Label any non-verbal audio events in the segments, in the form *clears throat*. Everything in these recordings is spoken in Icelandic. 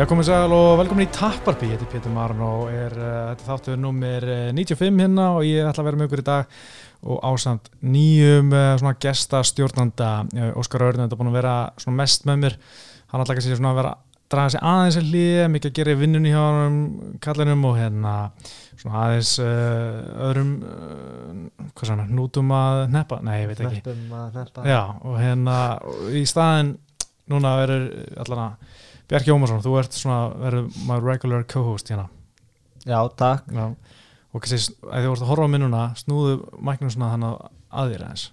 Já, komið sæl og velkomin í Tapparby, ég heiti Pétur Marun og er, uh, þetta þáttuður nummer 95 hérna og ég ætla að vera með ykkur í dag og ásamt nýjum uh, svona gesta stjórnanda, uh, Óskar Örnund, þetta er búin að vera svona mest með mér, hann ætla ekki að segja svona að vera draga sig aðeins að hlýja, mikið að gera í vinnunni hjá hann kallinum og hérna svona aðeins uh, öðrum hvað sann, nútum að neppa, nei, ég veit ekki. Hneppum að hneppa. Já, og hérna og í staðin núna verður allan að Bjarki Ómarsson, þú ert svona verður my regular co-host hérna. Já, takk. Já. og kannski að þú ert að horfa á minnuna snúðu mæknum svona þannig að þér aðeins.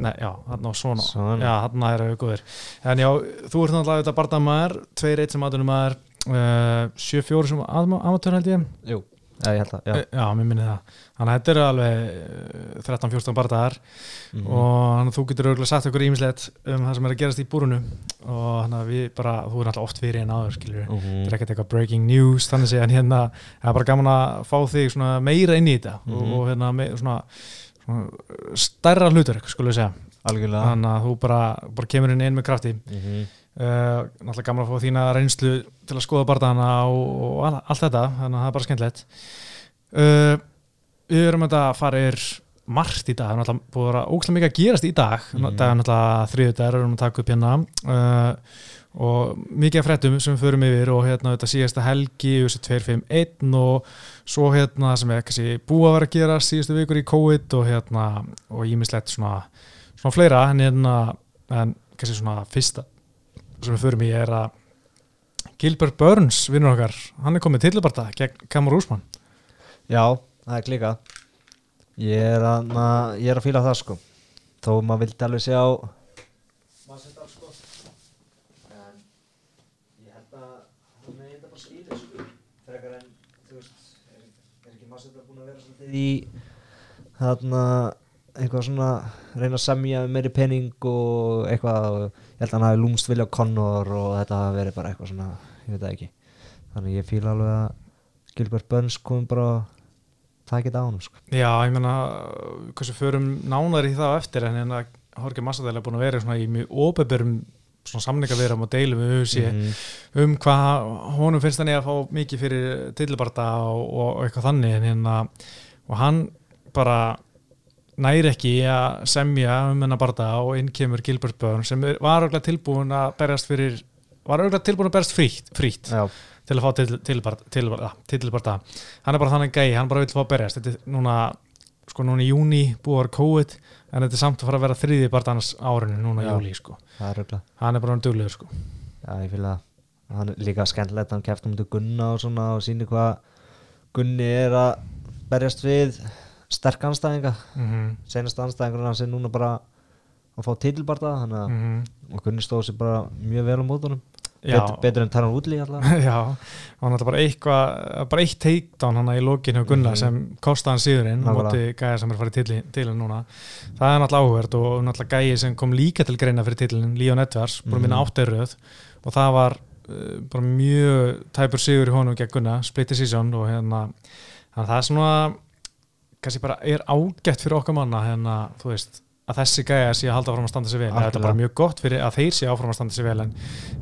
Nei, já, hann á svona, Svona. Já, hann er við góðir. En já, þú ert náttúrulega þetta bardamaður 2-1 sem aðdunum maður uh, 7-4 sem amatör held ég. Jú, já, ég held að, já. Eh, Já, mér minni það. Þannig að þetta eru alveg eh, 13-14 bardaðar Mhm. og þannig að þú getur auðvitað sagt okkur ímislegt um það sem er að gerast í búrunu og þannig að við bara, þú er alltaf oft fyrir en áður skilur við, Mhm. þetta er ekkert eitthvað breaking news þannig en hérna, það er bara gaman að fá þig svona meira inn í þetta. Og, Mhm. og hérna me, svona, svona stærra hlutur, skulum við segja. Algjörlega. Þannig að þú bara, bara kemur inn inn með krafti. Mhm. Uh, náttúrulega gaman að fá þína reynslu til að skoða barndana og, og all, allt þetta þannig að það er bara skemmtilegt. Uh, við erum að fara er margt í dag, það er náttúrulega búið að ógæslega mikið að gerast í dag, mm. Það er náttúrulega þriðu dagar, við erum að taka upp hérna. Uh, og mikið af fréttum sem við förum yfir og hérna þetta síðasta helgi þessi 251 og svo hérna sem er kannski búið að vera að gera síðustu vikur í COVID og hérna og ímislegt svona, svona fleira en hérna en kannski svona fyrsta sem við förum í er að Gilbert Burns, vinnur okkar hann er komið tilbarta gegn Kamur Úsmann Já, það er klika Ég er að, ég er að fíla það sko. Þó maður vildi alveg sjá Massidal sko. En ég held að hann er bara skýrið sko. Frekar en, þú veist Er, er ekki Massidal búin að vera svolítið í Þarna eitthvað svona reyna að semja um meiri pening og eitthvað ég held að hann hafi lúmst vilja á Connor og þetta hafi verið bara eitthvað svona ég veit það ekki þannig ég fíla alveg að Gilbert Burns kom bara að taka þetta á hann sko. Já, ég meina hversu förum nánar í það eftir en hérna Jorge Massadel er búin að vera í mjög óbeberum svona samningaverum og deilum USA Mhm. um hvað honum finnst hann ég að fá mikið fyrir tilbarta og, og eitthvað þannig en hérna og hann bara næri ekki að semja um hennar barða og inn kemur Gilbert Burns sem var auðvitað tilbúin að berjast fyrir var auðvitað tilbúin að berjast frítt, frítt til að fá tilbarta til, til, til, hann er bara þannig gæi, hann bara vil fá að berjast. Þetta er núna, sko núna í júni að vera COVID, en þetta er samt að fara að vera þriði barða hans árinu núna í júli sko. hann er bara hann duglegur sko. Já, ég fíla það. Hann er líka skemmtilegt, hann kefti um þetta Gunna og svona og síni hvað Gunni er að berjast við sterk anstæðinga mm senast anstæðingur hans er núna bara að fá titilbarta þannig að -hmm. og Gunni stóð sér bara mjög vel á mótunum. Betur, betur en Taran Woodley alltaf *laughs* Já, hann var bara eitthvað bara eitt takedown hann í lokinu Gunna Mhm. sem kostaði hann síðurinn móti gæja sem er farið hann núna. Það er náttúrulega áhverð og náttúrulega gæji sem kom líka til greina fyrir titlinn, Leon Edwards búin að vinna Mhm. áttiröð og það var uh, bara mjög tæpur sigur í honum gegn Gunna, split decision og hérna, það er svona kannski bara er ágætt fyrir okkar manna hérna, þú veist að þessi gæja sé að halda áfram að standa sig vel þetta er bara mjög gott fyrir að þeir sé áfram að standa sig vel en,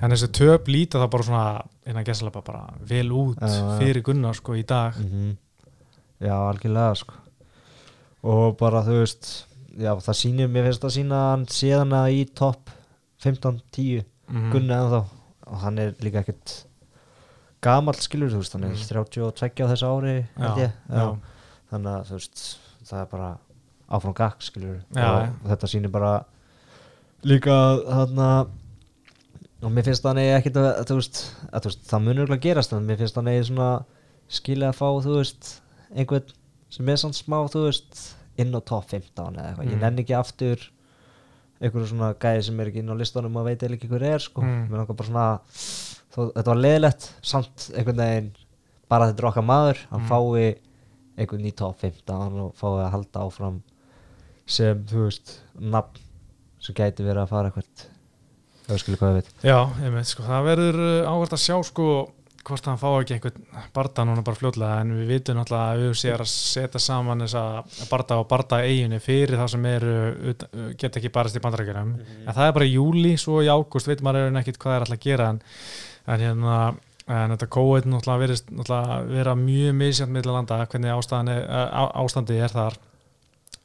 en þessi töp líta það bara svona innan gæslega bara vel út Já, já. fyrir Gunnar sko í dag -hmm. Já, algjörlega sko. og bara þú veist já, það sýnir, mér finnst það sína séðan að í topp 15-10 Mhm. Gunni ennþá og hann er líka ekkert gamall skilur, þú veist, hann er Mhm. 32 á þessu ári já, já, þannig að veist það er bara áfram gakk skilur Já, og þetta sýnir bara líka þarna og mér finnst hann eigi ekkert að, að þú veist, það munur ekki að gerast en mér finnst hann eigi svona skilja að fá, þú veist, einhvern sem er svona smá, þú veist inn á top 15 eða eitthvað, Mm. ég nenni ekki aftur einhverju svona gæði sem er ekki inn á listanum og veit eða ekki hver er, sko Mm. mér langar bara svona, þó, þetta var leðilegt samt einhvern veginn bara þetta er okkar maður, hann Mm. fái einhvern í top 15 og fái að halda áfram sem, þú veist, nafn sem gæti verið að fara eitthvað það skilur hvað við veit. Já ég veit sko það verður uh, áhvert að sjá sko hvort hann fá ekki einhvern barda núna bara fljótlega en við vitum náttúrulega að við séum að setja saman þessa barda og barda eiginu fyrir það sem eru uh, geta ekki barast í bandarækjunum en það er bara í júli, svo í ágúst veit maður ekkert hvað er alltaf að gera en en hérna en þetta COVID náttúrulega verist náttúrulega vera mjög misjant meðlega landa hvernig ástandi, ástandi er þar.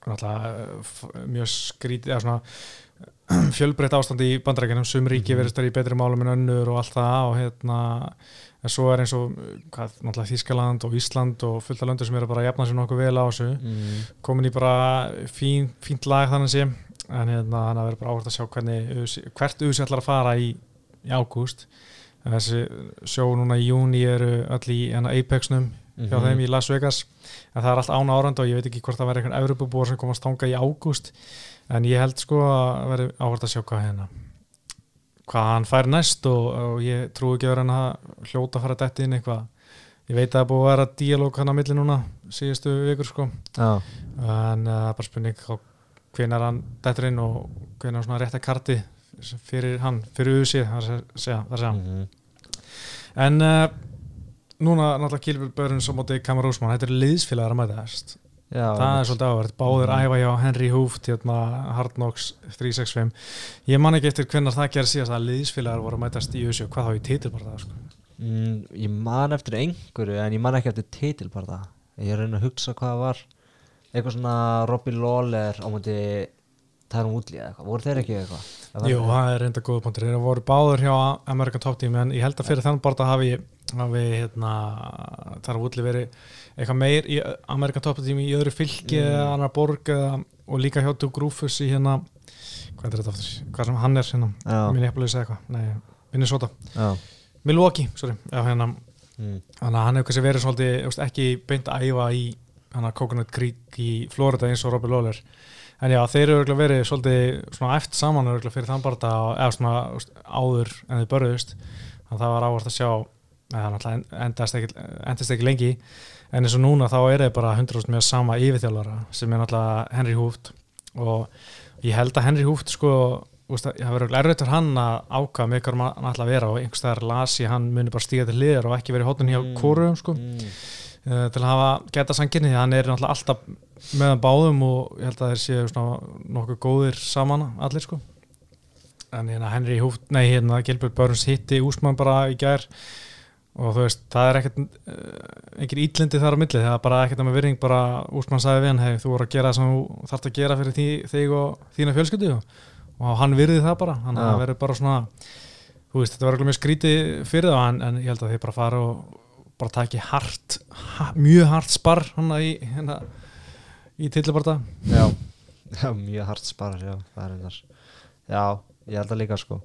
Náttúrulega f- mjög skrítið eða svona *clears throat* fjölbreytt ástandi í bandrækjunum sum ríki Mhm. verist þar í betri málum en önnur og allt það og hérna en svo er eins og hvað, náttúrulega Þískaland og Ísland og fullt af löndur sem eru bara að jafna sér nokkuð vel á þessu. Mm. komin í bara fín, fínt lag þannig sé. En hérna þannig að vera bara áhvert að sjá hvernig hvert USA ætlar að fara í, í ágúst þessi sjó núna í júni eru öll í hérna, Apexnum hjá Mhm. þeim í Las Vegas. En það er allt án árand og ég veit ekki hvort það verður einhvern Evropabúar sem komast þanga í ágúst. En ég held sko að verður áhvert að sjá hvað hérna hvað hann fær næst og, og ég trú ekki að vera hann að hljóta að fara dætt inn eitthvað. Ég veit að það er búið að vera díalóg hann á milli núna síðustu vikur sko. Já, en uh, bara spurning á hvenar hann dættur inn og hvenar svona rétta karti fyrir hann, fyrir USA það er að segja, mm. en uh, núna náttúrulega Kilbjörn Börns á móti Kamar Úsmann, þetta er liðsfélagar að mæta þess. Það er svolítið áverð, báðir Mhm. æfa hjá Henry Hooft, hérna Hard Knocks 365, ég man ekki eftir hvenar það gerir síðast að liðsfélagar voru að mætast í USA, hvað þá í titilbarða sko. mm, Ég man eftir einhverju en ég man ekki eftir titilbarða Ég er að reyna að hugsa hvað það var. Eitthvað svona Robbie Lawler á múti Tarum Woodley eða eitthvað, voru þeir ekki eitthvað? Er Jú, það er reynda góða punktur. Þeir voru báður hjá American Top Team en ég held að fyrir þann barða hafi, hafi hérna, þar að útli verið eitthvað meir í American Top Team í öðru fylki Mm. eða annar borg eða, og líka hjá Duke Rufus í hérna hvað er þetta aftur? Hvað sem hann er hérna? Já. Minneapolis eða eitthvað? Nei, Minnesota. Já Milwaukee, sorry. Já, hérna, mm. þannig að hann hefur kannski verið svolítið, ekki beint að æfa í hana Coconut Creek í Florida eins og Robbie Lawler en já, þeir eru örugglega verið svolítið svona eftir saman örugglega fyrir þann barða eða svona áður en þið börðust þannig að það var ávart að sjá eða náttúrulega endast ekki, endast ekki lengi en eins og núna þá er þeir bara 100% með sama yfirþjálfara sem er náttúrulega Henry Hooft og ég held að Henry Hooft sko það verður fyrir hann að ákvað með hvað hann ætla að vera og einhvers staðar las ég hann muni bara stíga til liðar og ekki verið hóttin hjá Mm. kóruðum sko Mm. Uh, til að hafa geta sanginni hann er náttúrulega alltaf með hann báðum og ég held að þeir séu nokkuð góðir saman allir sko. En hérna Henry Húft, nei hérna Gilbert Burns hitti Úsmann bara í gær og þú veist, það er ekkert uh, engin ítlindi þar á milli, það er bara ekkert með virðing bara Úsmann sagði við hann hei, þú voru að gera það sem þú þarft að gera fyrir því, þig og þína fjölskyldu. Og hann virði það bara, hann það verður bara svona þú veist, þetta verður mjög skrítið fyrir það en, en ég held að þeir bara fara og bara taki hart, ha, mjög hart sparr hann í, hérna, í tillibarta Já, já mjög hart sparar, já, er Já, ég held að líka sko.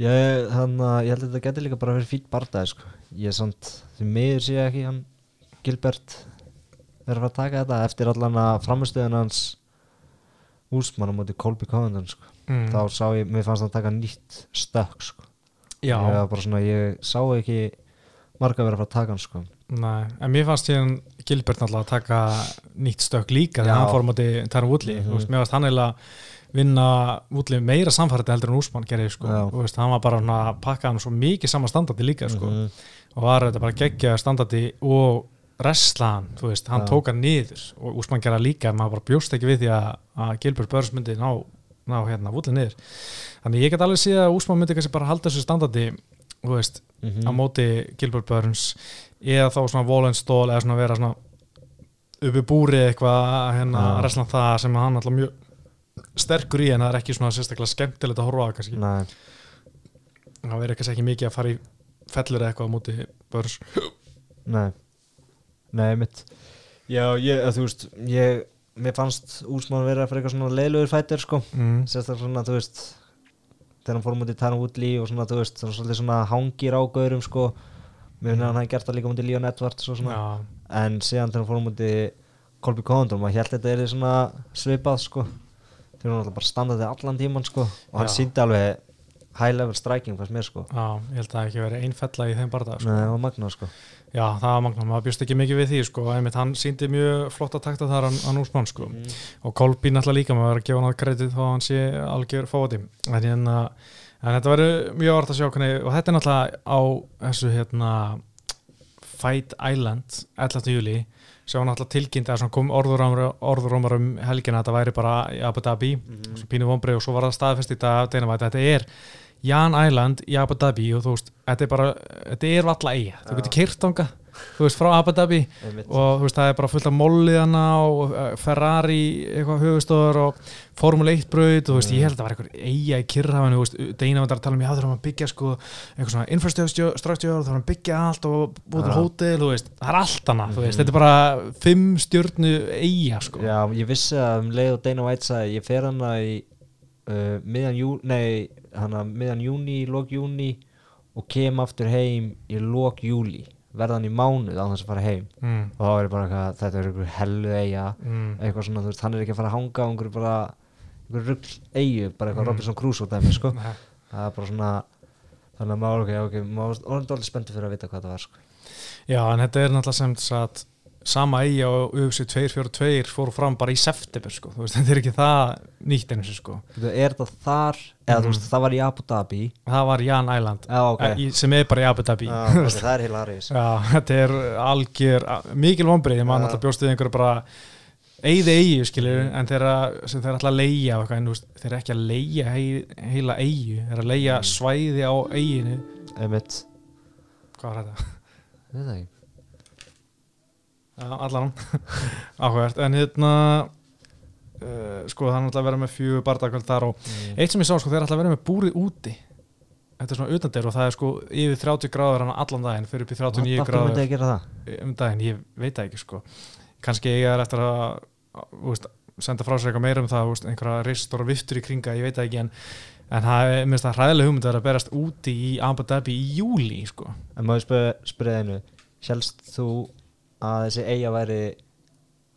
Ég, að ég held að þetta getur líka bara verið fýtt bardaði sko. Ég er samt, því miður sé ekki hann Gilbert verið að fara að taka þetta eftir allan að framistöðun hans úsmann á móti Colby Covington sko. Mm. þá sá ég, mér fannst hann taka nýtt stökk sko. Ég, var bara svona, ég sá ekki marga verið að fara að taka hann sko Nei, en mér fannst ég Gilbert náttúrulega að taka nýtt stök líka þegar hann fór á móti Taran Woodley mm -hmm. mér fannst hann eiginlega vinna Woodley meira samfærdi heldur en Úsmann gerði sko. Veist, hann var bara að pakka hann svo mikið sama standardi líka sko. Mhm. og var þetta bara geggja standardi og wrestlaðan, þú veist, hann Já. tók hann niður og Úsmann gerði það líka maður bara bjóst ekki við því að, að Gilbert Burns myndi ná, ná hérna Woodley niður þannig ég get alveg séð að Úsmann myndi kannski bara halda þessu standardi þú veist, Mhm. á móti Gilbert Burns eða þá svona Volenstól eða svona vera svona uppi búri eitthvað hérna Já. að resla það sem hann alltaf mjög sterkur í en það er ekki svona sérstaklega skemmtilegt að horfa á kannski Nei, það verður kannski ekki mikið að fara í fellur eitthvað á móti Burns nei Nei, mitt Já, ég, þú veist, ég mér fannst úsmann verið að fyrir eitthvað svona leilugur fættir sko mm. sérstaklega svona, þú veist þegar hann fór mútið Taran Woodley og svona, þú veist, svona, svolítið svona hangir á gaurum sko, mér finnir að hann hafi gert það líka mútið Leon Edwards og svona, Já, en síðan þegar hann fór mútið Colby Covington, maður held þetta er svona svipað sko, þegar hann alltaf bara standaði allan tíman sko, og hann síndi alveg high level striking fannst mér sko, já, ég held að það ekki verið einfella í þeim barða sko. Nei, það var magna sko Já, það var magna, maður bjóst ekki mikið við því sko, einmitt hann síndi mjög flotta takta þar hann, hann Úsmann sko og Kolby náttúrulega líka, maður verður að gefa hann að kredit þá hann sé algjör fóti en, hérna, en þetta verður mjög vart að sjá hvernig, og þetta er náttúrulega á þessu hérna Fight Island 11. júli sem var náttúrulega tilkynnt að kom orðurómar um helgina að þetta væri bara Abu Dhabi, Mhm. svo pínu vombrið og svo var það staðfest í dag White, þetta er Jan Island í Abu Dhabi og þú veist, þetta er bara þetta er valla eiga, þú getur keirt ánga þú veist, frá Abu Dhabi og þú veist, það er bara fullt af molliðana og uh, Ferrari eitthvað höfustóður og Formule 1 braut og þú veist, ég held að það var eitthvað eiga í kyrrhafinu, þú veist, Deina var að tala um já, þurfum að byggja sko, eitthvað svona infrastruktúr, þurfum að byggja allt og búið hótel, þú veist, það er allt annað, þú veist, Mhm. þetta er bara fimm stjörnu eiga, sko. Já, ég vissi að um leið og ég fer hana miðan júni, lók júni og kem aftur heim í lók júli verðan í mánuð á þess að fara heim. Mm, og þá er bara eitthvað, þetta er einhver hellu eiga mm, eitthvað svona, þú veist, hann er ekki að fara að hanga á einhverju bara, einhverju rugl eigu bara eitthvað Mm. Robinson Crusoe dæmi, sko. *laughs* Það er bara svona þannig að maður, ok, ok, maður orðin dálítið spenntur fyrir að vita hvað það var, sko. Já, en þetta er náttúrulega sem sagt sama eiga og UFC 242 fóru fram bara í september, sko þú veist, þetta er ekki það nýtt eins og sko er þetta þar, eða þú Mhm. veist, það var í Abu Dhabi það var Jan Island Já, ok, okay. sem er bara í Abu Dhabi Já, *laughs* ok, það er hilaris Já, þetta er algjör mikil vonbrið, ég man Já. alltaf bjóst við einhverju bara eigði eigi, skilur en þeirra, sem þeir ætla að leigja og eitthvað, en veist, þeir eru ekki að hei, heila eigi, þeir eru að leigja Mm. svæði á eiginu Einmitt, hvað var þetta? veit það ekki allan *laughs* áhugavert, en hérna uh, sko það er náttúrulega að vera með fjögur bardagöld þar og Mm. eitt sem ég sá, sko, þeir er alltaf að vera með búrið úti þetta er svona utandir og það er sko yfir 30 gráður hann allan daginn, fyrir upp í 39 Af hverju gráður það? um daginn, ég veit það ekki sko kannski ég er eftir að veist, senda frá sér eitthvað meira um það veist, einhverja ristur og viftur í kringa, ég veit það ekki en, en það er minnst það hræðilega hugmynd að vera að berast úti í Abu Dhabi í júli sko. En maður spyr, spyrja einu Hélst þú að þessi eiga væri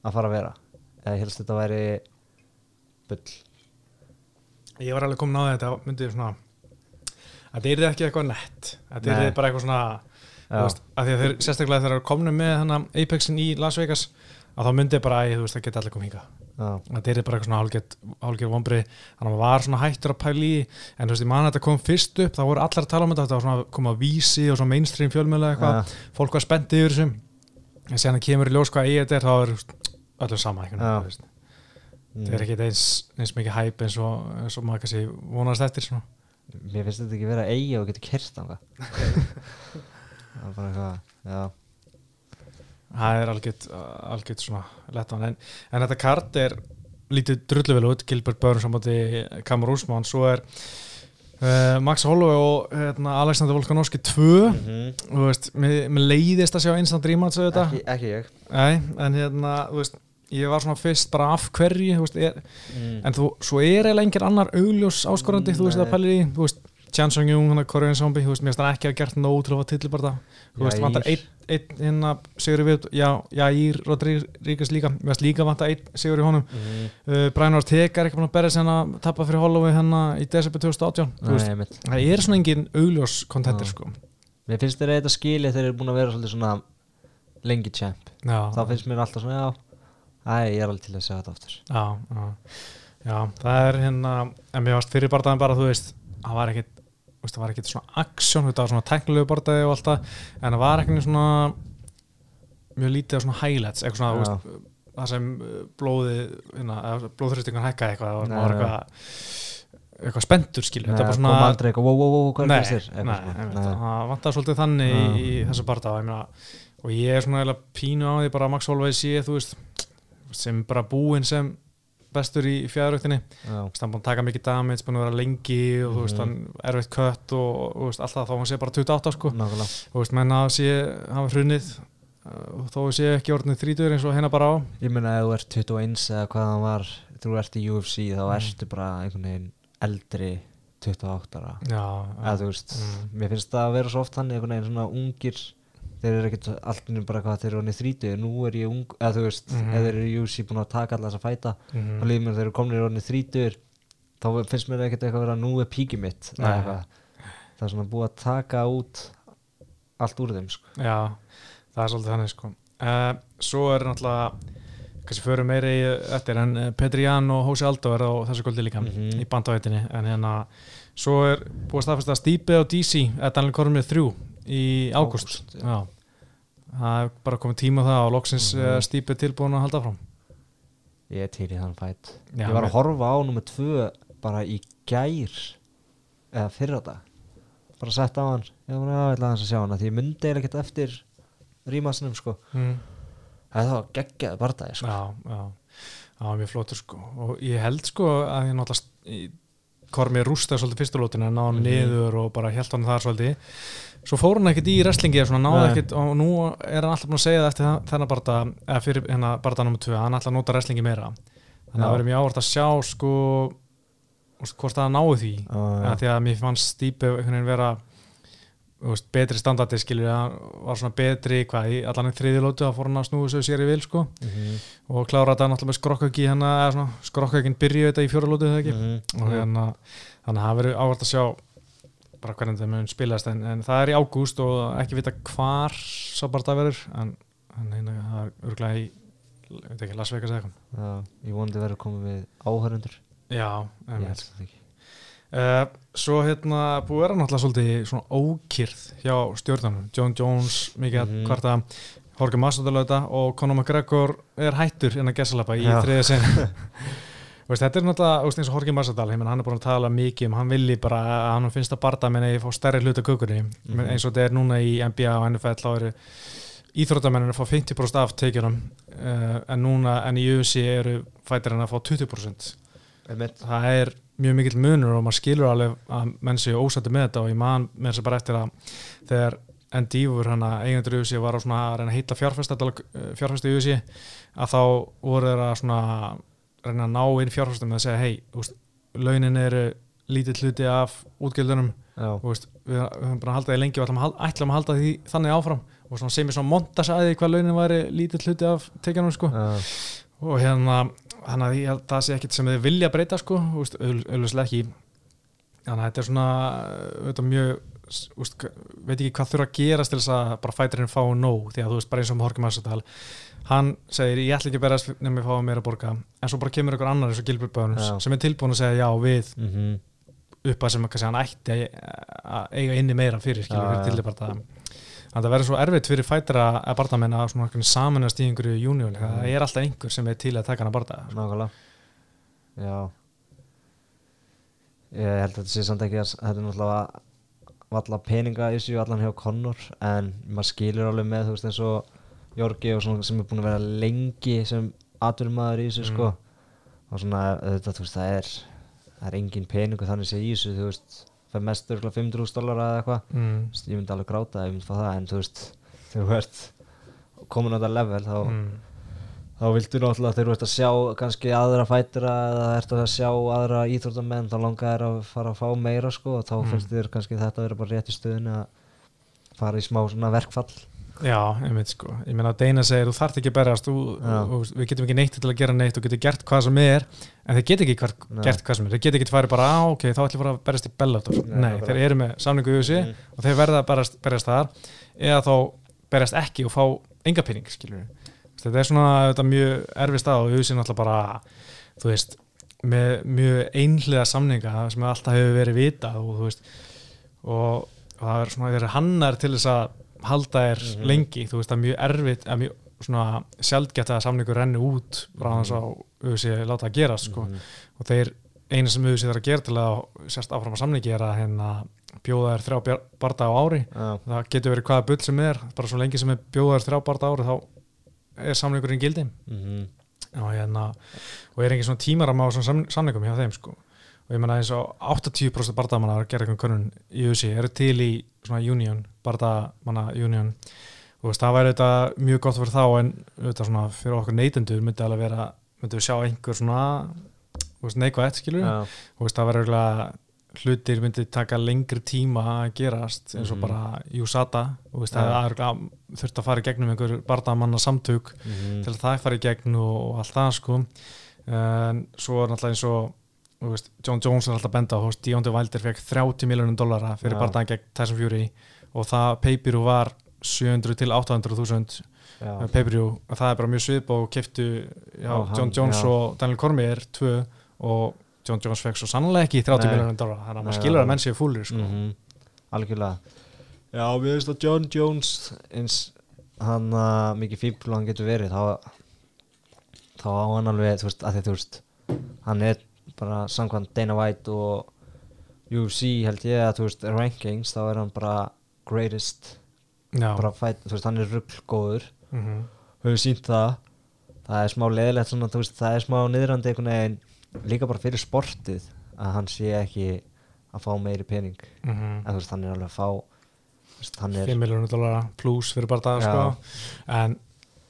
að fara að vera? Eða hélst þetta væri bull? ég var alveg komin á þetta myndi svona að þetta er ekki eitthvað nett þetta Nei. er bara eitthvað svona veist, að því að þeir sérstaklega þegar þeir eru komnu með hana Apexin í Las Vegas að þá myndi bara að það geta allir komið hinga Já, þetta er bara eitthvað svona hálfgerð vonbrið, þannig að maður var svona hættur að pæla í en þú veist, ég man að þetta kom fyrst upp þá voru allar að tala um þetta, þetta var svona að koma að vísi og svona mainstream fjölmjöla eitthvað Já. fólk var spenntið yfir þessum en séðan kemur í ljós hvað eigið þetta er þá er öllu sama mm. það er ekki eins, eins mikið hæp eins og, eins og maður kannski vonast eftir svona. Mér finnst þetta ekki vera eiga og getur kert á það *laughs* Það er bara eitthvað, já. Það er algjört, svona lettan, en, en þetta kart er lítið drullu vel út, Gilbert Börn sammátti Kamur Úsmann, svo er uh, Max Holloway og hérna, Alexander Volkanovski 2 mm þú veist, mér, leiðist að sjá instant rematch auðvitað, ekki, ekki ég Nei, en hérna, þú veist ég var svona fyrst bara af hverju þú veist, er, mm. en þú, svo er eiginlega engin annar augljós áskorandi, þú veist, Nei. það pælir í þú veist, Chan Sung Jung, hann er Korean Zombie þú veist, mér finnst hann ekki að gert nóg til að fá tillibarða þú veist, vantar einn ein, hérna Sigur við, já, Jair Rodríguez líka, mér finnst líka vantar einn Sigur í honum, Mm. uh, Brian Ortega er ekki búin að berja sem að tappa fyrir Holloway hérna í desember 2018, þú veist, það er svona engin augljós kontenter, sko. Mér finnst þeir eitthvað skilið þeir eru búin að vera svolítið svona lengi champ. Þá finnst mér alltaf svona, já Æ, ég er alveg til að segja þetta aftur. Já, já, já, það er hérna en mér varst fyrir bardaðin bara, þú veist það var ekkit, veist, það var ekkit svona aksjón, þetta var svona tæknilegu bardaði og allt það en það var ekkit svona mjög lítið af svona highlights eitthvað svona, Já. veist, það sem uh, blóði, hérna, eða blóðþrýstingun hækkaði eitthvað, það var eitthvað eitthvað spenntur, skilju, þetta var kom svona aldrei eitthvað, wow, wow, wow, hvað er einmitt, það vantar svolítið þannig Já. í, í þessu meina og ég er svona pínu á því bara að Max Holloway sé, þú veist sem bara búinn sem bestur í fjæðaröktinni Já, hann búinn að taka mikið damage, búinn að vera lengi og þú veist, Mhm. hann erfitt kött og, og veist, alltaf þá hann sé bara 28 sko, nákvæmlega þú veist, menn að sé hafa hrunnið uh, og þó sé ekki orðnið 30 eins og hérna bara á Ég meina ef þú ert 21 eða hvað hann var þú ert í UFC þá Mm. ertu bara einhvern veginn eldri 28 ára já, eða þú veist, Mm. mér finnst það að vera svo oft þannig einhvern veginn svona ungir þeir eru ekkert alltaf bara hvað þeir eru onni 30 nú er ég ung, eða þú veist Mhm. ef þeir eru í UFC búin að taka allar þess að fæta Mhm. þá líður mér þeir eru komin í onni 30 þá finnst mér ekkert eitthvað að vera nú er píkið mitt eða það er svona búið að taka út allt úr þeim sko. Já, það er svolítið þannig sko. uh, Svo er náttúrulega kannski förum meiri í eftir en uh, Petri Jan og Hósi Aldo er á þessu kvöldi líka Mhm. í bandaveitinni en hérna svo er búið að staðfesta að Stípi á DC eða Daniel Kormið 3 í ágúst. Það er bara komið tíma það og loksins mm Mhm. Stípi tilbúin að halda fram ég er til í þann fætt ég var að horfa á nummer 2 bara í gær eða fyrra dag. Bara sett á hann, ég var að aðeins að sjá hann því ég myndi eiginlega ekkert eftir rímasnum sko, mm. það var geggjaði bardagi sko. Já, já, já, mjög flottur sko. Og ég held sko að ég náttúrulega Kormi rústaði svolítið fyrstulótinu en náði hann Mhm. niður og bara held hann þar svolítið svo fór hann ekkert í wrestlingi ekkert og nú er hann alltaf búin að segja það eftir þennan barða eða fyrir hérna barða nr. 2 hann að nota wrestlingi meira þannig að það verður mjög ávart að sjá sko hvort það náði því já. því að mér fannst Stípe vera úst, betri standardi skilur hann var svona betri hvað í allan í þriðilótu að fór hann að snúi sig sér í vil sko. Mhm, og klára þetta náttúrulega með skrokkauki hérna, eða svona skrokkaukin byrju þetta í fjóralótu þegar ekki. Mhm, og hérna, þannig að það verður ávart að sjá bara hvernig það mun spilast en, en það er í ágúst og ekki vita hvar sá bara það verður en, en hérna, það er örglega í ég veit ekki, Las Vegas eða eitthvað. Ég vonandi verður komið við áhörundur Já, ég held það ekki Uh, svo hérna búið vera náttúrulega svolítið svona ókýrð hjá stjórnarnum John Jones, mikið að Mhm. kvarta Jorge Massadalauta og Conor McGregor er hættur en að gessalapa í þriðja sen *laughs* þetta er náttúrulega veist, eins og Jorge Massadal hann er búin að tala mikið um, hann vilji bara að hann finnst að barda menn að ég fá stærri hluta kukunni Mhm. eins og þetta er núna í NBA og NFL þá eru íþróttamennir að fá 50% af tekjunum uh, en núna en í UFC eru fætir hann að fá 20% Einmitt. Það er mjög mikill munur og maður skilur alveg að menn séu ósætti með þetta og ég man með þess að bara eftir að þegar Endeavor hann að eigendur í USA var að reyna að heita fjárfesta fjárfesta í USA að þá voru þeir að reyna að ná inn fjárfesta með að segja hei, launin eru lítið hluti af útgjöldunum. Veist, við, við höfum bara haldið því lengi og ætlum að, hal- ætlum að halda því þannig áfram. Og sem ég svona montasæði hvað launin væri lítið hluti af tekjanum sko. Og hérna þannig að ég að það sé ekkit sem þið vilja breyta sko, auðvitað ekki. Þannig að þetta er svona þetta mjög, úst, veit ekki hvað þurfa að gerast til þess að bara fætirinn fá nóg, því að þú veist bara eins og Horki Massadal hann segir ég ætla ekki að berast nefnum ég fá meira að borga en svo bara kemur ykkur annar eins og Gilbert Bönus Já. sem er tilbúin að segja já við mhm, upp að sem kannski hann ætti að eiga inni meira fyrir fyrir til bara þannig að það verður svo erfitt fyrir fætira að barndamenn að svona einhvern samanast í einhverju júnióli það er alltaf einhver sem er til að taka hann að barda nákvæmlega. Já. Ég held að þetta sé samt ekki að þetta er náttúrulega valla peninga í sig allan hjá Connor en maður skilur alveg með þú veist eins og Jorgi og svona sem er búin að vera lengi sem atvinnumæður í þessu Mm. sko. Og svona þetta þú veist það er það er engin peningu þannig sé í þessu þú veist það er mest örgulega 500.000 dólar eða eitthvað mm. Ég myndi alveg gráta ef ég myndi fá það en þú veist þegar þú ert komin á þetta level þá, Mm. þá viltu náttúrulega þegar þú ert að sjá kannski aðra fætira eða ert að sjá aðra íþróttamenn þá langar þér að fara að fá meira sko og þá Mm. finnst þér kannski þetta að vera bara rétt í stöðinu að fara í smá svona verkfall Já, einmitt sko. Ég meina að Deina segir þú þarft ekki að berjast við getum ekki neitt til að gera neitt og getum gert hvað sem er en þeir get ekki Nei. gert hvað sem er. Þeir get ekki farið bara á ok, þá ætlum við að berjast í Bellator. Nei, Nei, þeir eru með samningu í USA Mm. og þeir verða að berjast, berjast þar eða þá berjast ekki og fá enga pening skilur þetta er svona þetta mjög erfið stað og USA náttúrulega bara þú veist, með mjög einhliða samninga sem alltaf hefur verið vitað og og, það er svona þeir hannar til þess að halda þér Mhm. lengi, þú veist það er mjög erfitt að mjög svona sjaldgætt að samningur renni út bara Mhm. þess að auðvitað láta það gerast sko. Mhm. og þeir einu sem auðvitað þarf að gera til að sérst áfram að samningi er að hérna bjóða þér þrjá barda á ári Já, það getur verið hvaða bull sem er bara svo lengi sem er bjóða þér þrjá barda á ári þá er samningurinn gildi mhm, og, hérna, og er engin svona tímaram á svona sam, samningum hjá þeim sko. og ég menna eins og 80% bardamanna að gera einhvern konun í USA eru til í svona union, bardamanna union. Og veist, það væri þetta mjög gott fyrir þá en þetta svona fyrir okkur neytendur myndi alveg vera myndi við sjá einhver svona neikvætt skilur já, og veist, það verður örugglega hlutir myndi taka lengri tíma að gerast eins og Mhm. bara USADA. Og veist, Já. það er þurft að fara í gegnum einhver bardamanna samtök mhm, til að það fari í gegn og, og allt það sko. En svo er náttúrulega eins og veist, John Jones er alltaf að benda veist, Deontay Wilder fekk 30 miljonum dollara fyrir Já. bardaðan gegn Tyson Fury og það pay-per-view var 700 til 800 þúsund já, pay-per-view og það er bara mjög svip og keftu já, hann- John Jones já. og Daniel Cormier tvö og John Jones fekk svo sannlega ekki 30 Nei. miljonum dollara þannig að maður skilur að menn séu fúlir sko. mhm, algjörlega já, mér finnst að John Jones eins hann uh, mikið fíbl og hann getur verið þá, þá á hann alveg þú veist, að því þú veist hann er bara samkvæmt Dana White og, UFC held ég að þú veist rankings þá er hann bara greatest. Já, bara fight, þú veist hann er rugglgóður mhm, hefur sínt það. Það er smá leðilegt svona veist það er smá niðrandi einhvern veginn líka bara fyrir sportið að hann sé ekki að fá meiri pening. Mhm. en þú veist hann er alveg að fá veist, hann er 5 miljónur dólara pluss fyrir bara Já. sko. en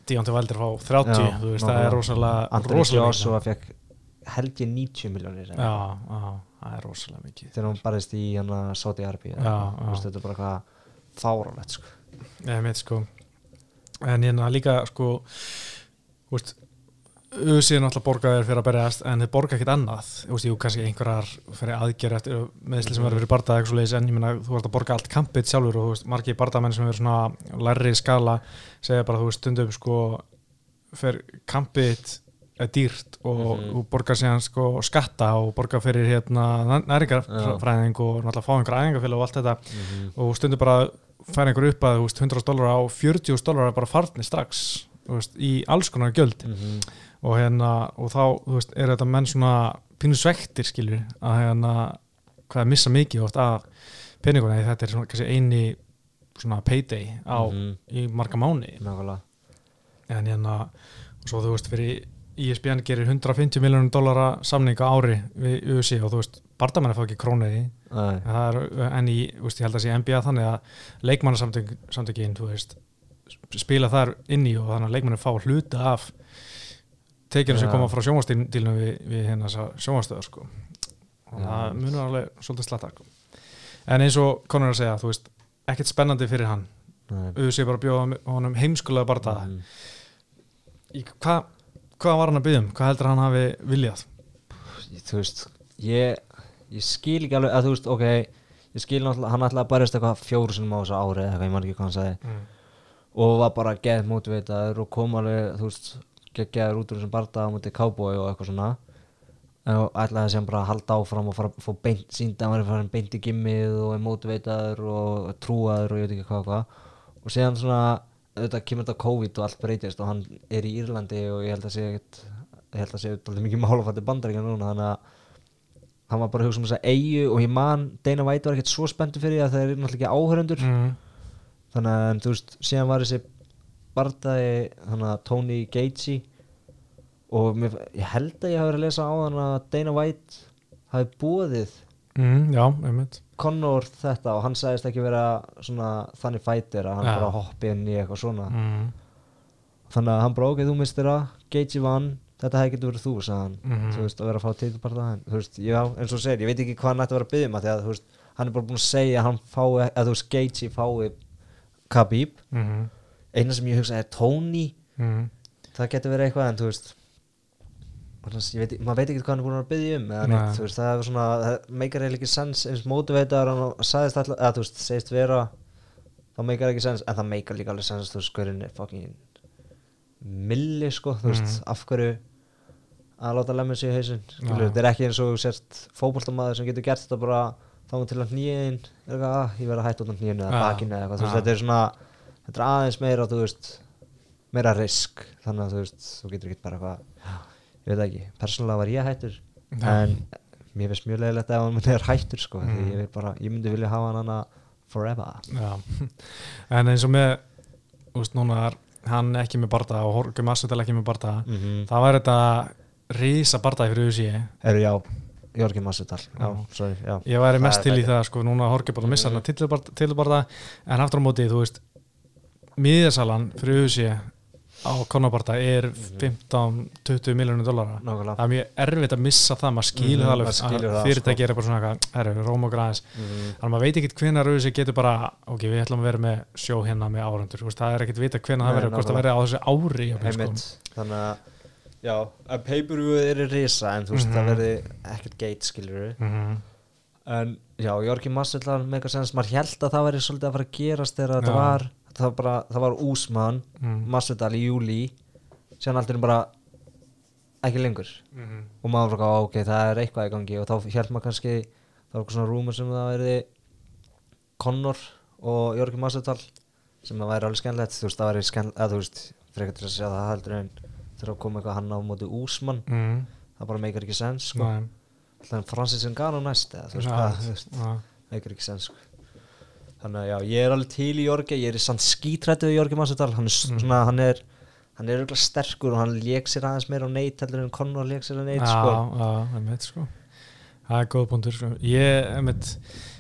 Deontay Wilder fá 30 Já, veist, það er rosalega rosalega Joshua fekk held ég 90 miljónir já, já, það er rosalega mikið. Þegar hann barist í Arabi Já, já. þetta er bara eitthvað fáralegt sko. Ég veit sko. En hérna líka sko veist auðvitað náttúrulega borga þér fyrir að berjast en þeir borga ekkert annað. Þú veist, jú, kannski einhverjar fyrir aðgerð eftir meðsli sem verður fyrir barða eitthvað svo en ég meina, þú ert að borga allt kampið sjálfur og þú veist, margir bardamenn sem verður svona lærri skala segja bara, þú veist, stundum sko fyrir kampið dýrt og Mhm. þú borgar síðan sko skatta og borgar fyrir hérna næringarfræðing og náttúrulega fá einhver æðingafélag og allt þetta og stundum bara fær einhver upp að þú veist, 100 dólar á 40 dólar bara farnir strax veist, í alls konar gjöld Mhm. og hérna og þá veist, er þetta menn svona pínu svektir skilur að hérna hvað er missa mikið oft af peninguna því þetta er svona kannski eini svona payday á Mhm. í marga mánu en hérna og svo þú veist fyrir ISBN gerir 150 miljónum dólara samning á ári við UFC og þú veist bardamenn fá ekki króniði Æ, En það í, veist, ég held að sé NBA þannig að veist, spila þar inn í og þannig að leikmanni fá hluta af tekjunum sem Já. koma frá sjónvastílnum við, við hérna sjónvastöðar, sko. Og Já. það munur alveg svolítið slatta, sko. En eins og er að segja, þú veist, ekkert spennandi fyrir hann. sé bara bjóða honum heimskulega bardaða. Mhm. Í Hvað hvað var hann að byggja um? Hvað heldur hann hafi viljað? Þú veist ég, ég skil ekki alveg að þú veist ok ég skil náttúrulega hann ætlaði að barist eitthvað fjóru sinum á þessu ári eða eitthvað ég man ekki hvað hann sagði Mm. og var bara geð mótiveitaður og kom alveg þú veist geggjaður út úr þessum barda á mútið cowboy og eitthvað svona og ætlaði sem bara að halda áfram og fara að fá beint sínd að var farin beint í gimmið og er mótiveitaður og trúaður og ég veit ekki hvað og síðan svona auðvitað kemur þetta COVID og allt breytist og hann er í Írlandi og ég held að ekkert ég held að sé alltaf mikið málafætti bandaríkja núna þannig að hann var bara að hugsa um þessa eigu og ég man Dana White var ekkert svo spenntur fyrir því að það er náttúrulega ekki áhörundur Mm. þannig að þú veist, síðan var þessi bardaði þannig að Tony Gaethje og mér, ég held að ég hafi verið að lesa á þannig að Dana White hafi búið Mm, já, einmitt. Conor þetta og hann sagðist ekki vera svona þannig fætir að hann Já. bara hoppi inn í eitthvað svona Mm. þannig að hann bara ok, þú mistir það Gaethje vann, þetta hefði getur verið þú sagði hann, Mhm. þú veist, að vera að fá títilbarða en þú veist, já, eins og segir, ég veit ekki hvað hann ætti að vera að byggja um að því að þú veist, hann er bara búin að segja að hann fái, að þú veist, Gaethje fái Khabib Mm. eina sem ég hugsa er Tony Mm. það getur verið eitthvað en þú veist veit, maður veit ekki hvað hann er búin að byggja um neitt, veist, það er svona það meikar eiginlega ekki sens eins mótiveitar hann sagðist alltaf, eða þú veist, segist vera þá meikar ekki sens, en það meikar líka alveg sens þú veist, skurinn er fucking milli, sko, þú veist, Mhm. af hverju að láta lemja sig í skilur, þetta er ekki eins og þú sért fótboltamaður sem getur gert þetta bara þá til að eitthvað, að ég verð að hætta út á hnýðinu eða Já. bakinu eða eitthvað, þetta er svona þetta er aðeins meira, þú veist meira risk, þannig að þú veist þú getur ekki bara eitthvað, ég veit það ekki persónulega var ég hættur en mér finnst mjög leiðilegt ef hann er hættur sko, Mm. því ég, vil bara, ég myndi vilja hafa hann hana forever. Já, *laughs* en eins og með veist, núna er hann ekki með barda og Jorge Masvidal ekki með barda mm -hmm. það var þetta risa barda fyrir USA eru já, sorry, já. Ég væri mest til í það sko, núna Jorge bara missa Mm. hann tilbarda en aftur á móti, þú veist miðjasalan fyrir USA á konabarda er 15-20 miljónir dollara. Nákvæmlega. Það er mjög erfitt að missa það, maður skilur Mhm, það alveg. skilur að það, fyrirtæki sko. er bara svona herru, róm og græðis Mhm. þannig að maður veit ekkert hvenær auðvitað getur bara ok, við ætlum að vera með sjó hérna með árandur það er ekkert vita hvenær það verður hvort það verður á þessu ári sko. Þannig að já, að pay-per-view er í risa en þú veist, Mhm. það verði ekkert gate skilur Mhm. en já, Jorgi Masvidal mega sens, maður held að það væri svolítið að fara að gerast þegar þetta var það var, bara, það var Úsmann, Mhm. Masvidal í júli síðan alltaf bara ekki lengur Mhm. og maður bara, ok, það er eitthvað í gangi og þá held maður kannski það var eitthvað svona rúmur sem það verði Conor og Jorgi Masvidal sem það væri alveg skemmtilegt þú veist, það væri skemmtilegt, að þú veist frekar til að segja það heldur en þegar að koma eitthvað hann á móti Úsmann Mhm. það bara meikar ekki sens sko. Francis Ngannou næst eða þú veist já. eitthvað ekki sens sko. Þannig að já, ég er alveg til í Jorge, ég er sann skítrættið í Jorge Masvidal, hann er Mm. svona, hann er hann er sterkur og hann lék sér aðeins meira á neitt heldur en Conor lék sér á neitt sko. sko Það er góð punktur sko. Ég, einmitt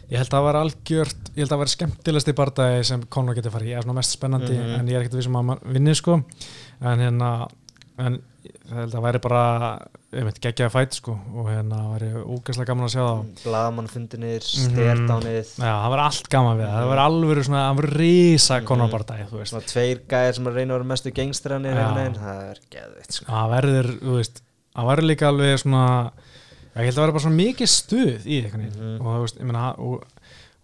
Ég held að það var algjört, ég held að það var skemmtilegst í bardagi sem Conor getur farið, ég er svona mest spennandi Mhm. en ég er ekkert vissum að mann vinni sko en hérna en það væri bara einmitt geggjaði fætt sko og hérna væri úgæslega gaman að sjá það Blaðmannfundinir, Mhm. sterdánið Já, það var allt gaman við það, það var alveg svona, það var risa Mhm. Conor bardagi, þú veist Svona tveir gæðir sem að reyna að vera mestu gengstræðanir það er geðvitt sko. það verður, þú veist það verður líka alveg svona ég held að verður bara svona mikið stuð í einhvern veginn Mhm. og og,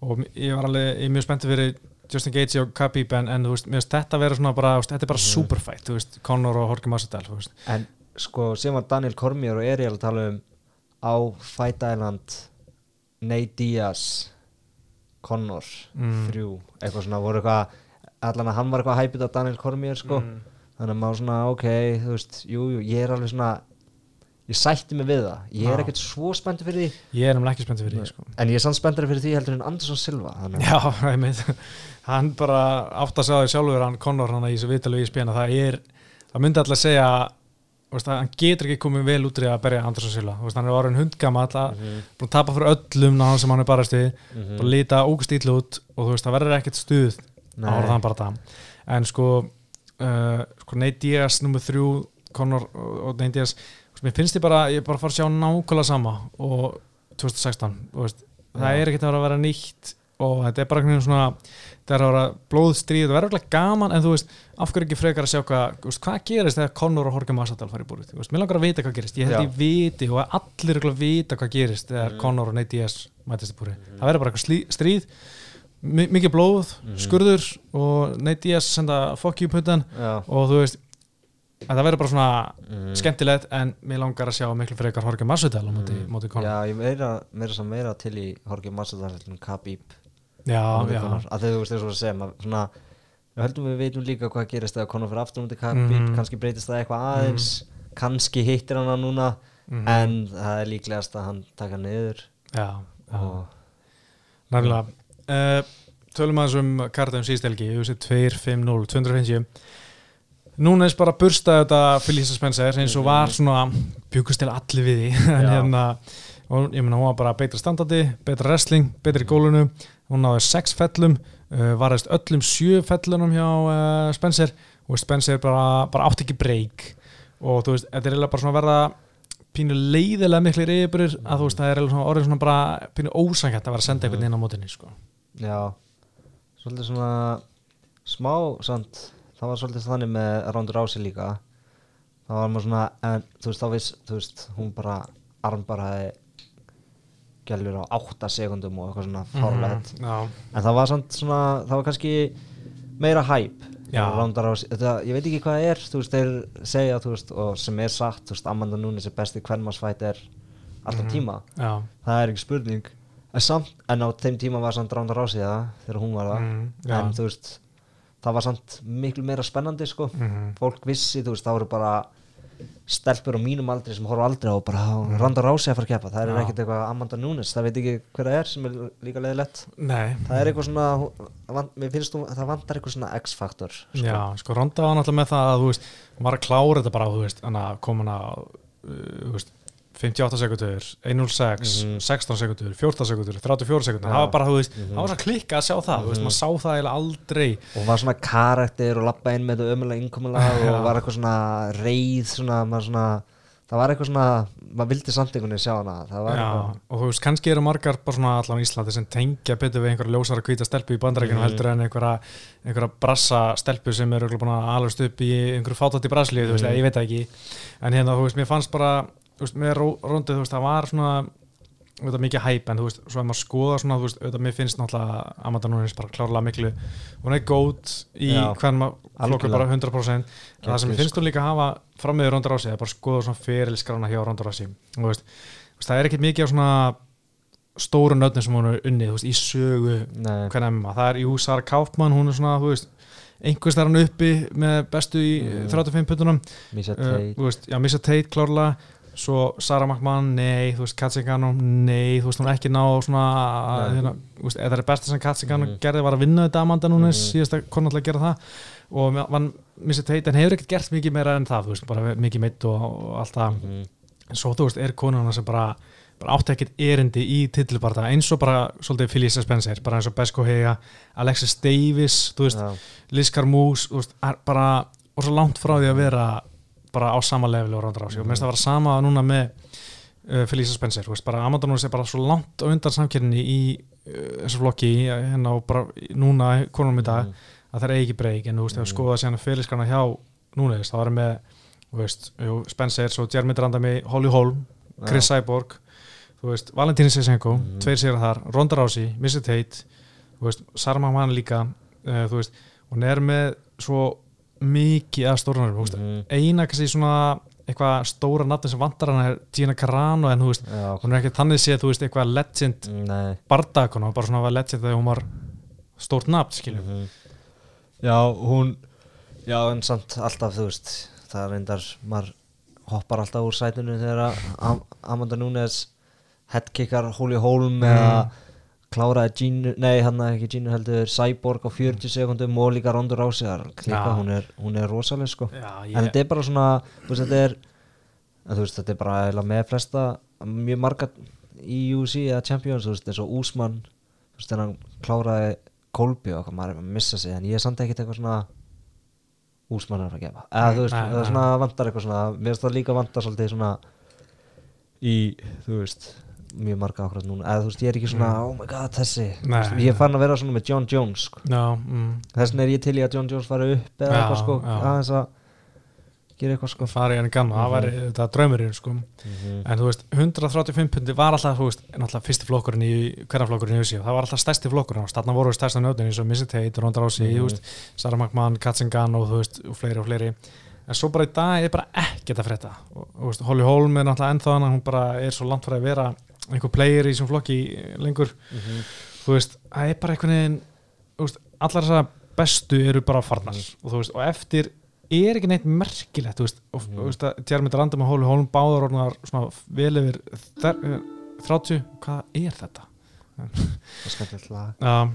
og ég var alveg, ég er mjög spenntið fyrir Justin Gaethje og Khabib en, en þú veist, þetta verður svona bara, veist, þetta er bara Mhm. superfight, þú veist, Conor og Jorge Masvidal, En sko, sem var Daniel Cormier og Ariel að tala um á Fight Island Nate Diaz Conor, Mm. þrjú eitthvað svona, voru eitthvað allan að hann var eitthvað hæpið á Daniel Cormier sko. Mm. þannig að maður svona, ok, þú veist jú, jú, ég er alveg svona ég sætti mig við það, ég er ekkert svo spenntur fyrir því, ég er nefnilega ekki spenntið fyrir því, sko. en ég er samt spenntur fyrir því heldur en Anderson Silva að- Já, *laughs* einmitt hann bara átt að segja því sjálfur hann Conor hann í þessu viðtalu í spjana það er, það myndi alltaf segja veist, að hann getur ekki komið vel út í að berja Andersson Silva, veist, hann er orðin hundgama alltaf, Mhm, búin að tapa fyrir öllum náðan sem hann er barast við, mhm. bara líta ógust ítlu út og þú veist, það verður ekkert stuð. Á orðan bara það en sko, uh, sko Nate Diaz nummer þrjú, Conor og Nate Diaz, veist, mér finnst ég bara ég bara að fara að sjá nákvæmlega sama og 2016, þú veist. Það er ekkert að að vera nýtt og þetta er bara einhvern veginn svona það er að vera blóðstríð, það verður ekki gaman en þú veist, af hverju ekki frekar að sjá hvað þú veist, hvað gerist þegar Conor og Jorge Masvidal fara í búrið, þú veist, mér langar að vita hvað gerist ég held ég viti og allir ekki að vita hvað gerist þegar Mhm. Conor og Nate Diaz mætist í búrið, það verður bara eitthvað stríð mi- mikið blóð, Mhm. skurður og Nate Diaz senda fuck you puttan Já, og þú veist að það verður bara svona mhm. skemmtilegt en mér langar að sjá miklu frekar Jorge Masvidal á móti, Mm. móti Conor Já, ég meira, meira sem meira til í Jorge en Khabib að þau, veist, að segja maður, svona, við höldum við veitum líka hvað gerist þegar Conor fyrir aftur mútið Khabib, Mhm. kannski breytist það eitthvað aðeins kannski hittir hann hann núna Mhm. en það er líklegast að hann taka niður. Já, já. og Nærlega. Uh, Tölum aðeins um kartaðum síðstelgi UFC 250, 250 Núna er bara að bursta þetta Felicia Spencer eins og var svona bjúkust til allir við því. *laughs* En hérna og ég meina hún var bara betra standandi, betra wrestling betra í gólunu, hún náði sex fellum uh, varðist öllum sjö fellunum hjá uh, Spencer. Og Spencer bara, bara átti ekki breyk og þú veist, þetta er eiginlega bara svona að verða pínu leiðilega miklu reyðbyrður að þú veist, það er eiginlega svona orðið svona bara pínu ósangætt að vera að senda einhvern inn á mótinni sko. já, svolítið svona smá, sant það var svolítið þannig með Ronda Rousey líka. Það var maður svona en þú veist, þá viss, þú veist, hún bara armbaraði gælur á 8 sekundum og eitthvað svona fárlegt Mhm, Já, en það var samt svona, það var kannski meira hæp ég veit ekki hvað það er þú veist, þeir segja, þú veist, og sem er satt þú veist, Amanda Nunes er besti hvernmannsfætt er alltaf Mhm. tíma, já, það er ekki spurning. En samt, en á þeim tíma var samt Rándar á sig það, þegar hún var það. Mhm, já. en þú veist, það var samt miklu meira spennandi, sko. Mhm. fólk vissi, þú veist, það voru bara stelpur á mínum aldri sem horfa aldrei á bara. Randa Rási að fara að keppa það er ekkert eitthvað Amanda Nunes, það veit ekki hver það er sem er líka leiðilegt það er eitthvað svona, mér finnst þú það vantar eitthvað svona X-faktor sko. Já, sko Ronda var náttúrulega með það að þú veist, hún var að klára þetta bara, þú veist, þannig að koma hana á, uh, þú veist, 58 sekundur, 106, Mhm. 16 sekundur, 14 sekundur, 34 sekundur, Já. það var bara, þú veist, Mhm. það var svo klikka að sjá það, þú veist, Mhm. maður sá það eiginlega aldrei. og hún var svona karakter og lappa inn með þetta ömulega innkomulega Já. og var eitthvað svona reið svona, maður svona það var eitthvað svona, maður vildi samt einhvern veginn sjá hana það var Já, eitthvað og þú veist, kannski eru margar bara svona allan í Íslandi sem tengja betur við einhverja ljósara hvíta stelpu í bandarækjunum Mhm. heldur en einhverja, einhverja brassa stelpu sem eru örugglega búin að alast upp í einhverju fátátt í Mhm. ég veit það ekki en hérna, þú veist, mér fannst bara veist, með Ró- Rondu, þú veist, það var svona auðvitað mikið hæp, en þú veist, svo ef maður skoða svona, þú veist, auðvitað mér finnst náttúrulega Amanda Nunes bara klárlega miklu hún er góð í hvern maður algjörlega. bara 100% það sem finnst hún líka hafa fram með Ronda Rási, það er bara að skoða svona fyrirlskrána hjá Ronda Rási þú veist, það er ekkert mikið á svona stóru nöfnum sem hún er unnið, þú veist, í sögu Nei, hvernig emma, það er Jú Sara Kaufmann hún er svona, þú veist, einhvers þar hann uppi með bestu í Mm. 35 putunum Misha uh, veist, já, Missa Tate klárlega svo Sara McMahon, nei, þú veist Katsingano, nei, þú veist, hún ekki ná svona, hérna, þú veist, eða það er besta sem Katsingano Mhm. gerði var að vinna þetta Amanda Nunes, Mhm. síðast að konar að gera það og vann Missy Tate, en hefur ekkert gert mikið meira en það, þú veist, bara mikið meitt og, og allt það, Mhm. en svo þú veist, er konuna sem bara, bara átti ekkert erindi í titilbarta, eins og bara svolítið Felicia Spencer, bara eins og Besko Hega Alexis Davis, þú veist, Já. Liz Carmouche, þú veist, bara og svo langt frá því að vera bara á sama level og á sig og minnst það var sama núna með uh, Felicia Spencer, veist, bara Amanda Nunes er bara svo langt á undan samkjörni í uh, þessu flokki, hérna og bara núna konunum í dag, Mhm. að það er ekki breyk en þú veist, ef við skoða síðan Felixkarna hjá Nunes, það var með, veist Spencer, svo Jeremy Drandami, Holly Holm Chris Cyborg, þú veist Valentín Sisenko, Mhm. tveir sigur þar Ronda Rousey, Missy Tate veist, Sarah McMahon líka uh, veist, hún er með svo mikið að stórnarum, þú veist Mhm. eina kannski svona eitthvað stóra nafni sem vantar hana er Gina Carano en veist, Já. hún er ekki þannig séð þú veist, eitthvað legend Nei. bardakona, bara svona legend þegar hún var stórt nafn, skiljum Mhm. Já, hún Já, en samt alltaf, þú veist það reyndar, maður hoppar alltaf úr sætinu þegar Amanda Nunes headkickar Holy Holm eða kláraði Gínu, nei hann ekki Gínu heldur Cyborg á 40 sekundum og líka Rondur Rásiðar klika, Já. hún er, hún er rosaleg sko Já, en þetta er bara svona þú veist, þetta er veist, þetta er bara með flesta mjög marga í UFC eða Champions, þú veist, eins og Úsmann þú veist, hann kláraði Kolbi og maður er að missa sig en ég er samt ekkert eitthvað svona Úsmann er að gefa eða þú veist, það nei. svona vantar eitthvað svona mér finnst það líka vantar svolítið svona í, þú veist mjög marga ákvæmt núna, eða þú veist, ég er ekki svona Mm. oh my god, þessi, Þú Nei, veist, ég er farin að vera svona með John Jones sko. Já, mm, þess vegna er ég til í að John Jones fari upp eða Já, eitthvað sko, aðeins að gera eitthvað sko farið henni gamla, það væri þetta draumurinn sko. Mhm. en þú veist, 135 pundi var alltaf, þú veist, náttúrulega fyrsti flokkurinn í hverja flokkurinn í USA, það var alltaf stærsti flokkurinn og þarna voru stærsta nöfnin eins og Missy Tate, Ronda Rousey, Mhm. þú veist Sarah McMahon, Katzingan og þú veist, og fleiri og fleiri en svo bara í dag er bara ekkert að frétta og þú veist, Holly Holm er náttúrulega ennþá hana, hún bara er svo langt frá að vera einhver player í þessum flokki lengur Mhm. þú veist, það er bara einhvern veginn veist, allar þessar bestu eru bara farnar og þú veist, og eftir er ekki neitt merkilegt, þú veist og Mhm. þú veist að Tjarmið Randum og Hóli Hólm báðar orðnar svona vel yfir þer, eh, 30, hvað er þetta? það er skemmtilegt lag *laughs* Já,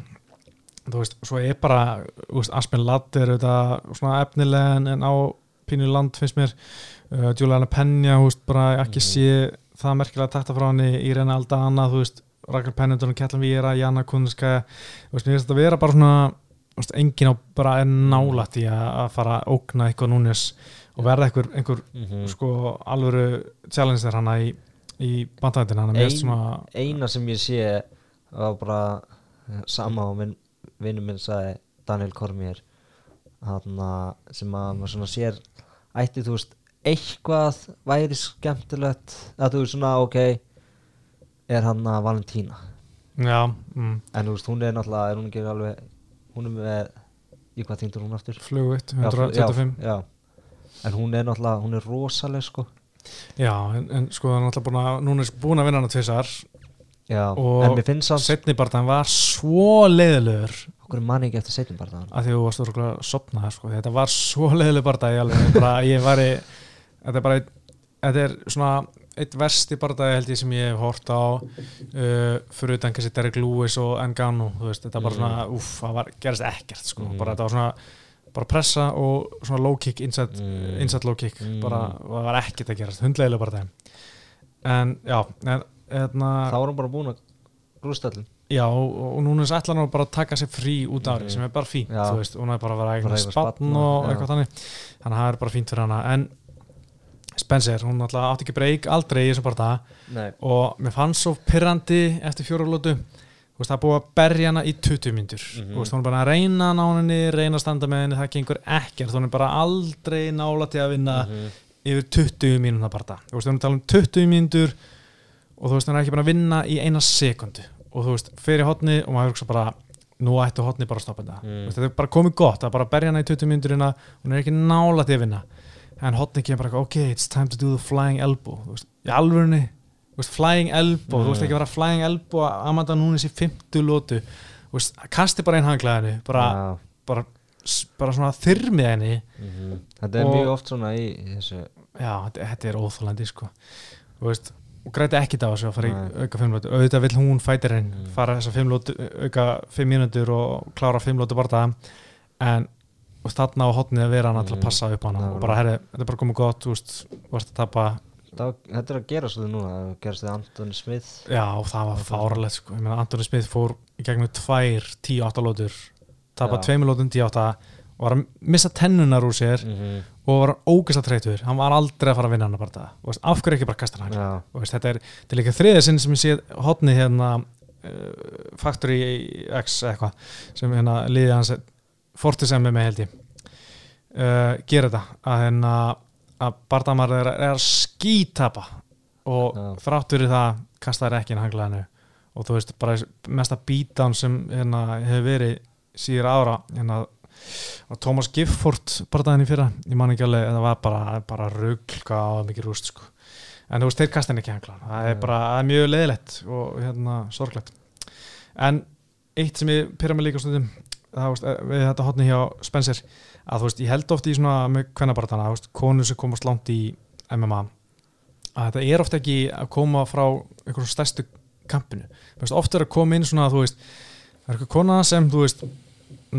þú veist, svo er bara Aspen Ladd er þetta svona efnilega en, en á pínu land finnst mér, uh, Juliana Penja þú veist, bara ekki Mhm. sé það merkilega takta frá henni, Irene Aldana þú veist, Rakel Pennington, Ketlin Víra Jana Kunska, þú veist, þetta vera bara svona, veist, engin á bara er nálætt í að, fara að ógna eitthvað núnes og verða einhver, einhver Mhm. sko alvöru challenger hana í, í bandættina, hana Ein- mest svona eina sem ég sé var bara sama og minn vinnur minn sagði Daniel Cormier hann sem að maður svona sér ætti þú veist eitthvað væri skemmtilegt að þú veist svona ok er hann að Valentína? Já, mm, en þú veist hún er náttúrulega er hún ekki alveg hún er með í hvað þýndur hún aftur? Flugutt, Já, fl- 125 já, já. en hún er náttúrulega hún er rosaleg sko. Já, en, en sko það er náttúrulega búin að núna er búin að vinna hana tvisar já, en mér finnst samt setni barðan var svo leiðilegur. Okkur er manni ekki eftir það að því þú varst að sopna sko. þetta var svo leiðileg barðan ég, bara, ég var í þetta er bara þetta er svona eitt versti barðan held ég sem ég hef hort á uh, fyrir utan kannski Derek Lewis og Ngannou þú veist, þetta var Mhm. svona, uff, það var, gerist ekkert sko. Mhm. bara þetta var svona bara pressa og svona low kick inside, Mm. inside low kick Mm. bara, það var ekkert að gerast, hundleiðileg barðan en já en, hérna, þá er hún bara búin að rústa allir Já, og, núna er þess ætla hann bara að taka sér frí út af ári Mhm. sem er bara fínt, Já. þú veist, hún er bara að vera Bara eigin spann og og- eitthvað þannig þannig að það er bara fínt fyrir hana en Spencer, hún alltaf átti ekki breyk aldrei í þessum Nei. og mér fannst svo pyrrandi eftir veist, það búið að berja hana í 20 myndur þú veist, hún er bara að reyna að ná henni reyna að standa með henni, það gengur ekkert. Hún er bara aldrei nála til að vinna Mhm. yfir 20 mínúna bara þú veist, hún er að tala um 20 mínútur og þú veist, hún er ekki bara að vinna í eina sekundu og þú veist, fyrir hotni og maður hugsa bara, nú ættu hotni bara að stoppa þetta. Mm. Þetta er bara komið gott, að bara berja hana í 20 mínúturina hún er ekki nála til að vinna en hotni kemur bara, ok, it's time to do the flying elbow veist, í alvörunni veist, flying elbow, þú veist Mm. ekki að vera flying elbow að Amanda Nunes í 50 lótu kasti bara einn hanglaðinu bara, Já. bara bara svona þyrmið henni Mhm. Þetta er Og- mjög oft svona í þessu já, þetta, þetta er óþólandi sko þú veist, og græti ekkit á þessu að fara í Nei. auka fimmlótu, auðvitað vill hún fætir henn Mm. fara þessa fimmlótu, auka fimm mínútur og klára fimmlótu bara en og þarna á hotnið að vera hana til að Mm. passa upp Já, og bara, herri, þetta er bara komið gott þú veist, varst að tapa. Þetta er að gera svolítið núna Það gerast þið Antoni Smith. Já, það var fáralegt sko, ég meina Antoni Smith fór í gegnum tvær 10-8 lótur tapa Já. tveimur lótum 10-8 og var að missa tennunar úr sér -hmm. og var ógæst að treytur, hann var aldrei að fara að vinna hann bara. Það, og veist, af hverju ekki bara kasta hann veist, þetta er, þetta er líka þriðið sinn sem ég sé hotni hérna uh, Factory X eitthvað sem hérna liðið hans Fortis mig held ég. Uh, gera þetta. Að hérna að Bardamar er, er að skítapa og Já. þrátt fyrir það kastaði ekki inn hanglaðinu og þú veist bara mesta beatdown sem hérna hefur verið síður ára hérna og Thomas Gifford barðaðin í fyrra. Ég man ekki alveg, það var bara, bara rugl hvað og mikið rúst sko. En þú veist, þeir kasta henni ekki hangla það er bara það er mjög leðilegt og hérna sorglegt. En eitt sem ég pyrra mig líka stundum það veist, eh, við þetta hotni hjá Spencer að þú veist, ég held oft í svona með kvennabartana, konur sem komast langt í MMA að þetta er oft ekki að koma frá einhverjum stærstu kampinu. Veist, oft er að koma inn svona þú veist, það er eitthvað kona sem þú veist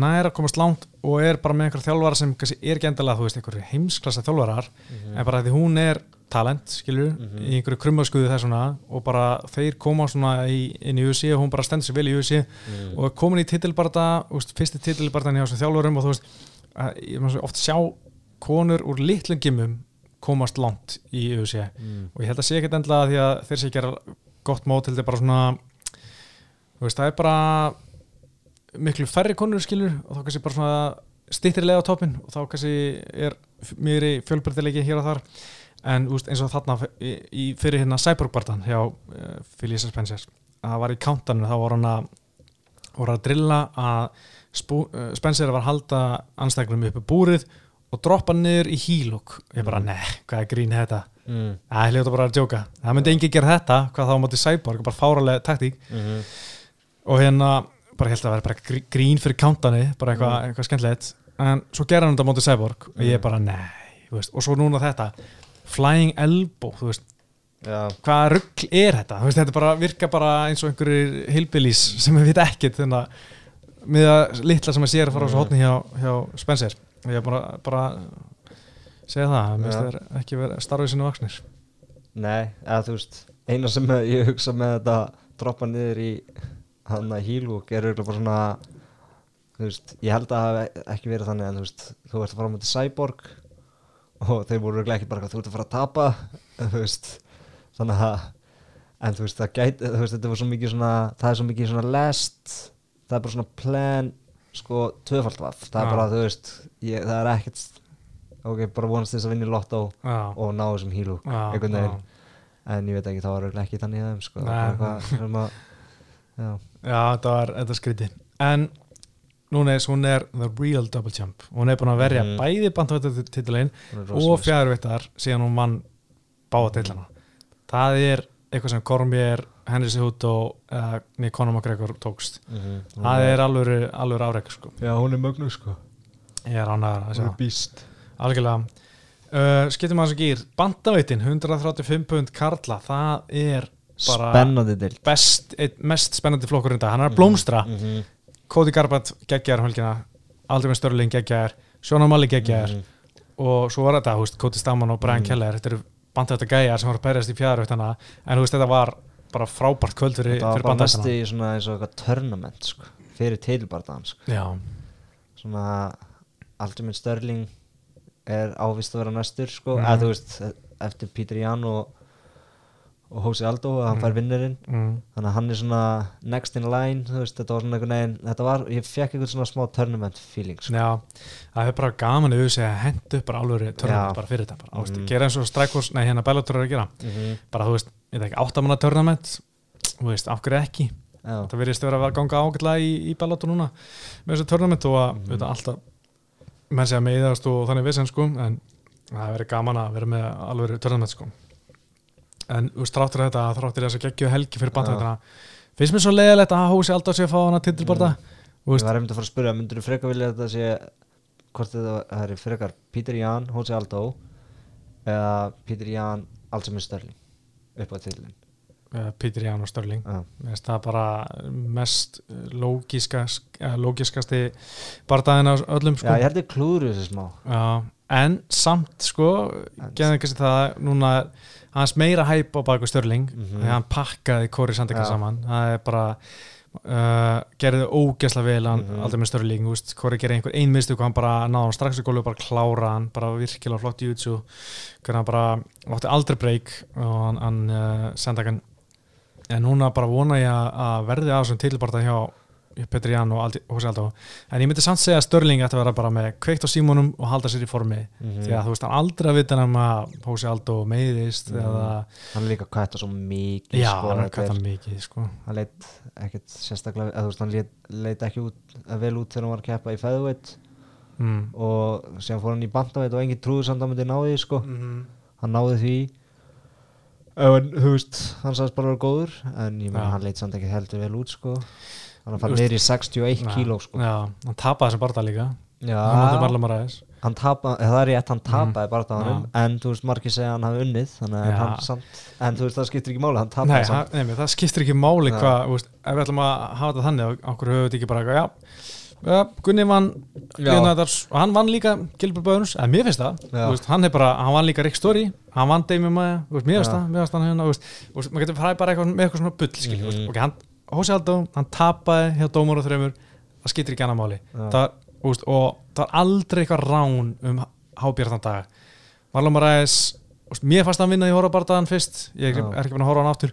nær að komast langt og er bara með einhverja þjálfara sem kannski er ekki endilega þú veist, einhverju heimsklassa þjálfarar en bara því hún er talent skilur, Mhm. í einhverju krummaskuðu þess svona og bara þeir koma svona í, inn í UFC og hún bara stendur sér vel í UFC mm. og er komin í titilbarta fyrsti titilbartan hjá þessum þjálfurum og þú veist, að, ég maður svo oft sjá konur úr litlum gimum komast langt í UFC Mm. og ég held að sé ekkert endilega því að þeir sé gera gott mót til þetta bara svona þú veist, það er bara miklu færri konur skilur og þá kannski bara svona stýttrilega á toppin og þá kannski er mjög fjölbreytilegi hér og þar en úst, eins og þarna í, í fyrir hérna Cyborg-bartan hjá uh, Felicia Spencer að það var í countdown þá var hann að voru að drilla að Spú, uh, Spencer var að halda anstæknum uppi búrið og droppa niður í hílúk ég bara, Mm. ne, hvað er grín þetta Mm. Það hljóta bara að djóka Það myndi engi gera þetta, hvað þá mátti Cyborg bara fáralega taktík Mhm. og hérna, bara held að vera bara grí- grín fyrir countani, bara eitthvað Mm. eitthvað skemmtilegt, en svo gera hann þetta móti Cyborg og ég Mm. bara, nei, veist og svo núna þetta, flying elbow þú veist, Já, hvaða rugg er þetta, veist, þetta bara virka bara eins og einhverjir hillbillies sem við þannig að með að litla sem að sér að fara á svo Mm. hotni hjá, hjá Spencer. Ég bara, bara segja það, Já. þeir ekki vera starfið sinni vaksnir nei, eða þú veist eina sem ég hugsa með þetta droppa niður í hann að hílúk er auðvitað bara svona þú veist, ég held að það hafi ekki verið þannig en þú veist, þú ert að fara á mútið Cyborg og þeir voru ekki bara þú ert að fara að tapa veist, þannig að en þú veist, það gæti, þú veist, þetta var svo mikið svona það er svo mikið svona lest það er bara svona plan sko, tvöfald vaff, það er bara, þú veist ég, það er ekkert ok, bara vonast þess að vinna í lottó og ná þessum hílúk einhvern veginn. En ég veit ekki, það var örugglega ekki þannig að þeim sko, það var eitthvað já, Já, þetta var þetta skríti En núna er, hún er the real double champ. Hún er búin að verja Mhm. bæði bandvættatitilin hún er og fjárvættar síðan hún vann báða tillana Það er eitthvað sem Cormier, Henry Cejudo eða uh, Conor McGregor tókst. Mhm. Hún Það er alveg, alveg afrek sko. já, hún er mögnu sko. Ég er ánægðar að sjá. býst Algjörlega. Uh, Skiptum að þessu gýr Bandaveitin, 135 pund Karla Það er bara spennandi dild mest spennandi flokkur í dag. Hann er að blómstra. mm -hmm. Cody Garbrandt geggjar helgina Aldrei með Störling geggjar Sjóna Malli geggjar Mhm. og svo var þetta, hú veist, Cody Stamman og Brian Mm. Keller þetta eru þetta gæjar sem voru að berjast í fjæður en þú veist, þetta var bara frábært kvöld fyrir, það var bara mest í svona eins og eitthvað tournament sko, fyrir tilbardaðan sko. Svona Ultimate Sterling er ávist að vera næstur sko, Mhm. eða þú veist eftir Peter Jan og, og Jose Aldo að hann Mhm. fær vinnurinn mm, þannig að hann er svona next in line veist, þetta var svona einhvern veginn þetta var, ég fekk einhvern svona smá tournament feeling sko. já það er bara gaman að segja að henda upp bara alveg törnum Já. bara fyrir þetta bara, mm. Mhm. gera eins og Strikers, nei hérna Bellator er að gera mm -hmm. bara þú veist, ég veit ekki, áttamanna törnament þú veist, af hverju ekki já, það verðist vera að ganga ágætlega í, í Bellator núna með þessu törnament og að Mhm. mm. alltaf menn segja meiðast og þannig vissin sko en það verður gaman að vera með alveg törnament sko en þráttur þetta, þráttur þess að geggju helgi fyrir bandhættina finnst mér svo leiðilegt að hósi alltaf sé að fá hana titilbarta þú ég var einmitt að fara að spyrja myndur þú freka vilja að þetta sé hvort þetta er frekar Peter Jan, Jose Aldo eða Peter Jan Alzheimer Sterling upp á tillin uh, Peter Ján og Störling það bara mest lógiska, lógiskasti bardaðin á öllum sko. Já ég held ég klúður þessi smá. Já, en samt sko En- geðum kannski það núna er hans meira hæp á baku Störling Mhm. þegar hann pakkaði Kóri Sandekar Já. saman það er bara uh, gerði ógesla vel hann Mhm. aldrei með Störling, þú veist, Kóri gerði einhver ein mistök og hann bara náði hann strax í gólu og bara klára hann, bara virkilega flott í hvernig hann bara átti aldrei breyk og hann, hann uh, Sandekar en núna bara vona ég að- verði þessum tilbarta hjá Petri Jan og Hosei Aldó en ég myndi samt segja að Störling ætti að vera bara með kveikt á símónum og halda sér í formi Mhm. því að þú veist hann aldrei að vita hann að Hosei Aldó meiðist Mhm. eða Hann er líka kvætta svo mikið já, sko, hann er er- kvæta mikið sko. hann leit ekkert sérstaklega eða veist hann leit, leit ekki út, vel út þegar hann var að keppa í featherweight mm. og síðan fór hann í bandaveit og engin trúður samt að hann myndi náði sko Mm. hann náði því en þú veist hann sagðist bara að vera góður en ég Já. hann leit samt ekki heldur vel út sko hann er farið í 61 Já, kíló sko. Já, hann tapaði þessum barða líka. Já, hann tapaði, það er rétt, hann Mhm. tapaði á hann en þú veist margir segja hann hafi unnið samt, en þú veist það skiptir ekki máli hann tapaði samt. nei, það skiptir ekki máli hvað, ef við ætlum að hafa þetta þannig okkur höfum við ekki bara eitthvað, já, já Gunni vann hann vann líka Gilbert Böðuns, eða mér finnst það. Veist, hann bara, hann vann líka Rick Story hann vann Demi Maia, mér finnst það mér finnst hann hérna, þú veist, þú veist, maður getur fræði bara eitthvað með eitthvað svona bull, mm Mhm. ok, hann Hósi Aldó, hann tapaði hjá Dómar og þreymur það skiptir ekki annað máli. Það, veist, og það var aldrei eitthvað rán um hábjörðan dag. Marlon Moraes, mér fannst hann vinna í horfabardaðan fyrst, ég er, er ekki búin að horfa hann aftur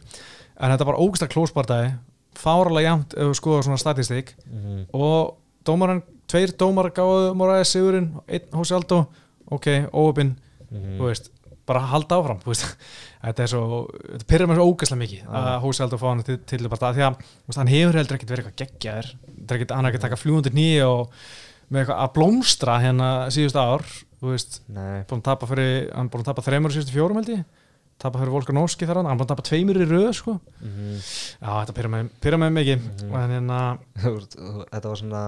en þetta var ógæslega klósbardaði fáralega jæmt ef við skoðum svona statistík. Mhm. og dómaran, tveir dómar gáðu Moraes sigurinn, einn Hósi Aldó ok, óöpinn, þú veist bara halda áfram, þú veist þetta er svo, þetta pyrrir mér svo ógæslega mikið að Hósi Aldó fá hann til, til bara því að veist, hann hefur heldur ekkert verið eitthvað geggjaður. Er ekkert- hann er ekki að taka fljúundir nýja og með eitthvað að blómstra hérna síðust ár, þú veist. Búin að tapa fyrir, hann búin að tapa þreymur síðustu fjórum held ég, tapa fyrir Volkanovski þar hann, hann búin að tapa tveimur í röð sko. Mhm. já, þetta pyrra pyrra mig mikið. Mhm. en hérna, *laughs* þetta var svona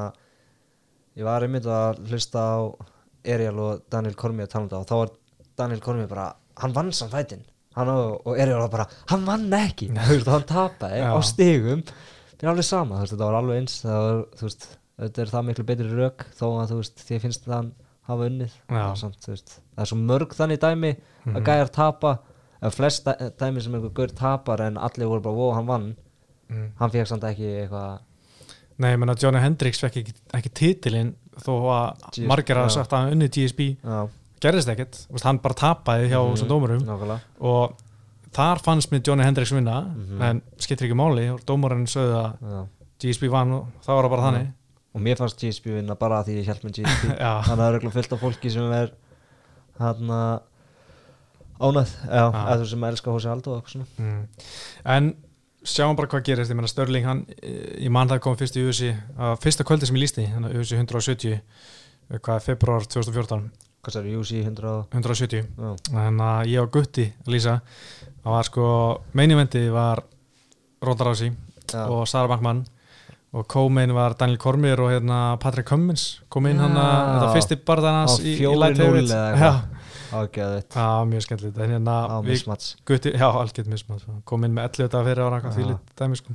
ég var einmitt að hlusta á Ariel og Daniel Cormier tala um það og þá var Daniel Cormier bara hann vann samt fætin hann og, og Ariel var bara, hann vann ekki. *laughs* Veist, hann tapaði Já. á stigum. Það er alveg sama, veist, þetta var alveg eins. Það var, veist, þetta er það miklu betri rök þó að því finnst það hann hafa unnið. Samt, það er svo mörg þannig dæmi Mhm. að gæjar tapa. Eða flest dæ- dæmi sem einhver gaur tapar en allir voru bara, wow, hann vann. Mm. hann fekk samt ekki eitthvað nei, ég menna Johnny Hendricks fekk ekki, ekki titilinn þó að margir hafa já. sagt að hann unni GSB já, gerðist ekkert, hann bara tapaði hjá Mhm. þessum dómurum. nákvæmlega. Og þar fannst mér Johnny Hendricks vinna Mhm. en skiptir ekki máli. Og dómarinn sögðu að já. GSB vann og það var bara þannig. Og mér fannst GSP vinna bara því ég held með GSP *laughs* þannig að það er örugglega fullt af fólki sem er hann ánæð já, Já. eða þú sem elskar Hósi svona. Mm. en sjáum bara hvað gerist, ég menna Störling hann, ég man það kom fyrst í USA að fyrsta kvöldi sem ég lísti, hann að USA 170 eh, hvað er februar 2014 hvað sér, UC 100 og- 170 já, þannig að ég og Gutti að lýsa það var sko, meinivendi var Rousey já, og Sara Bankman og co-main var Daniel Cormier og hérna Patrick Cummins kom inn hann að Já. þetta fyrsti barðan hans Á í, í 4-0 light heavyweight. ágæðið mjög skemmtilegt. Hérna mismats Gutti, já, algjört mismað sko. kom inn með 11 dagar fyrir ára því lítið dæmi sko.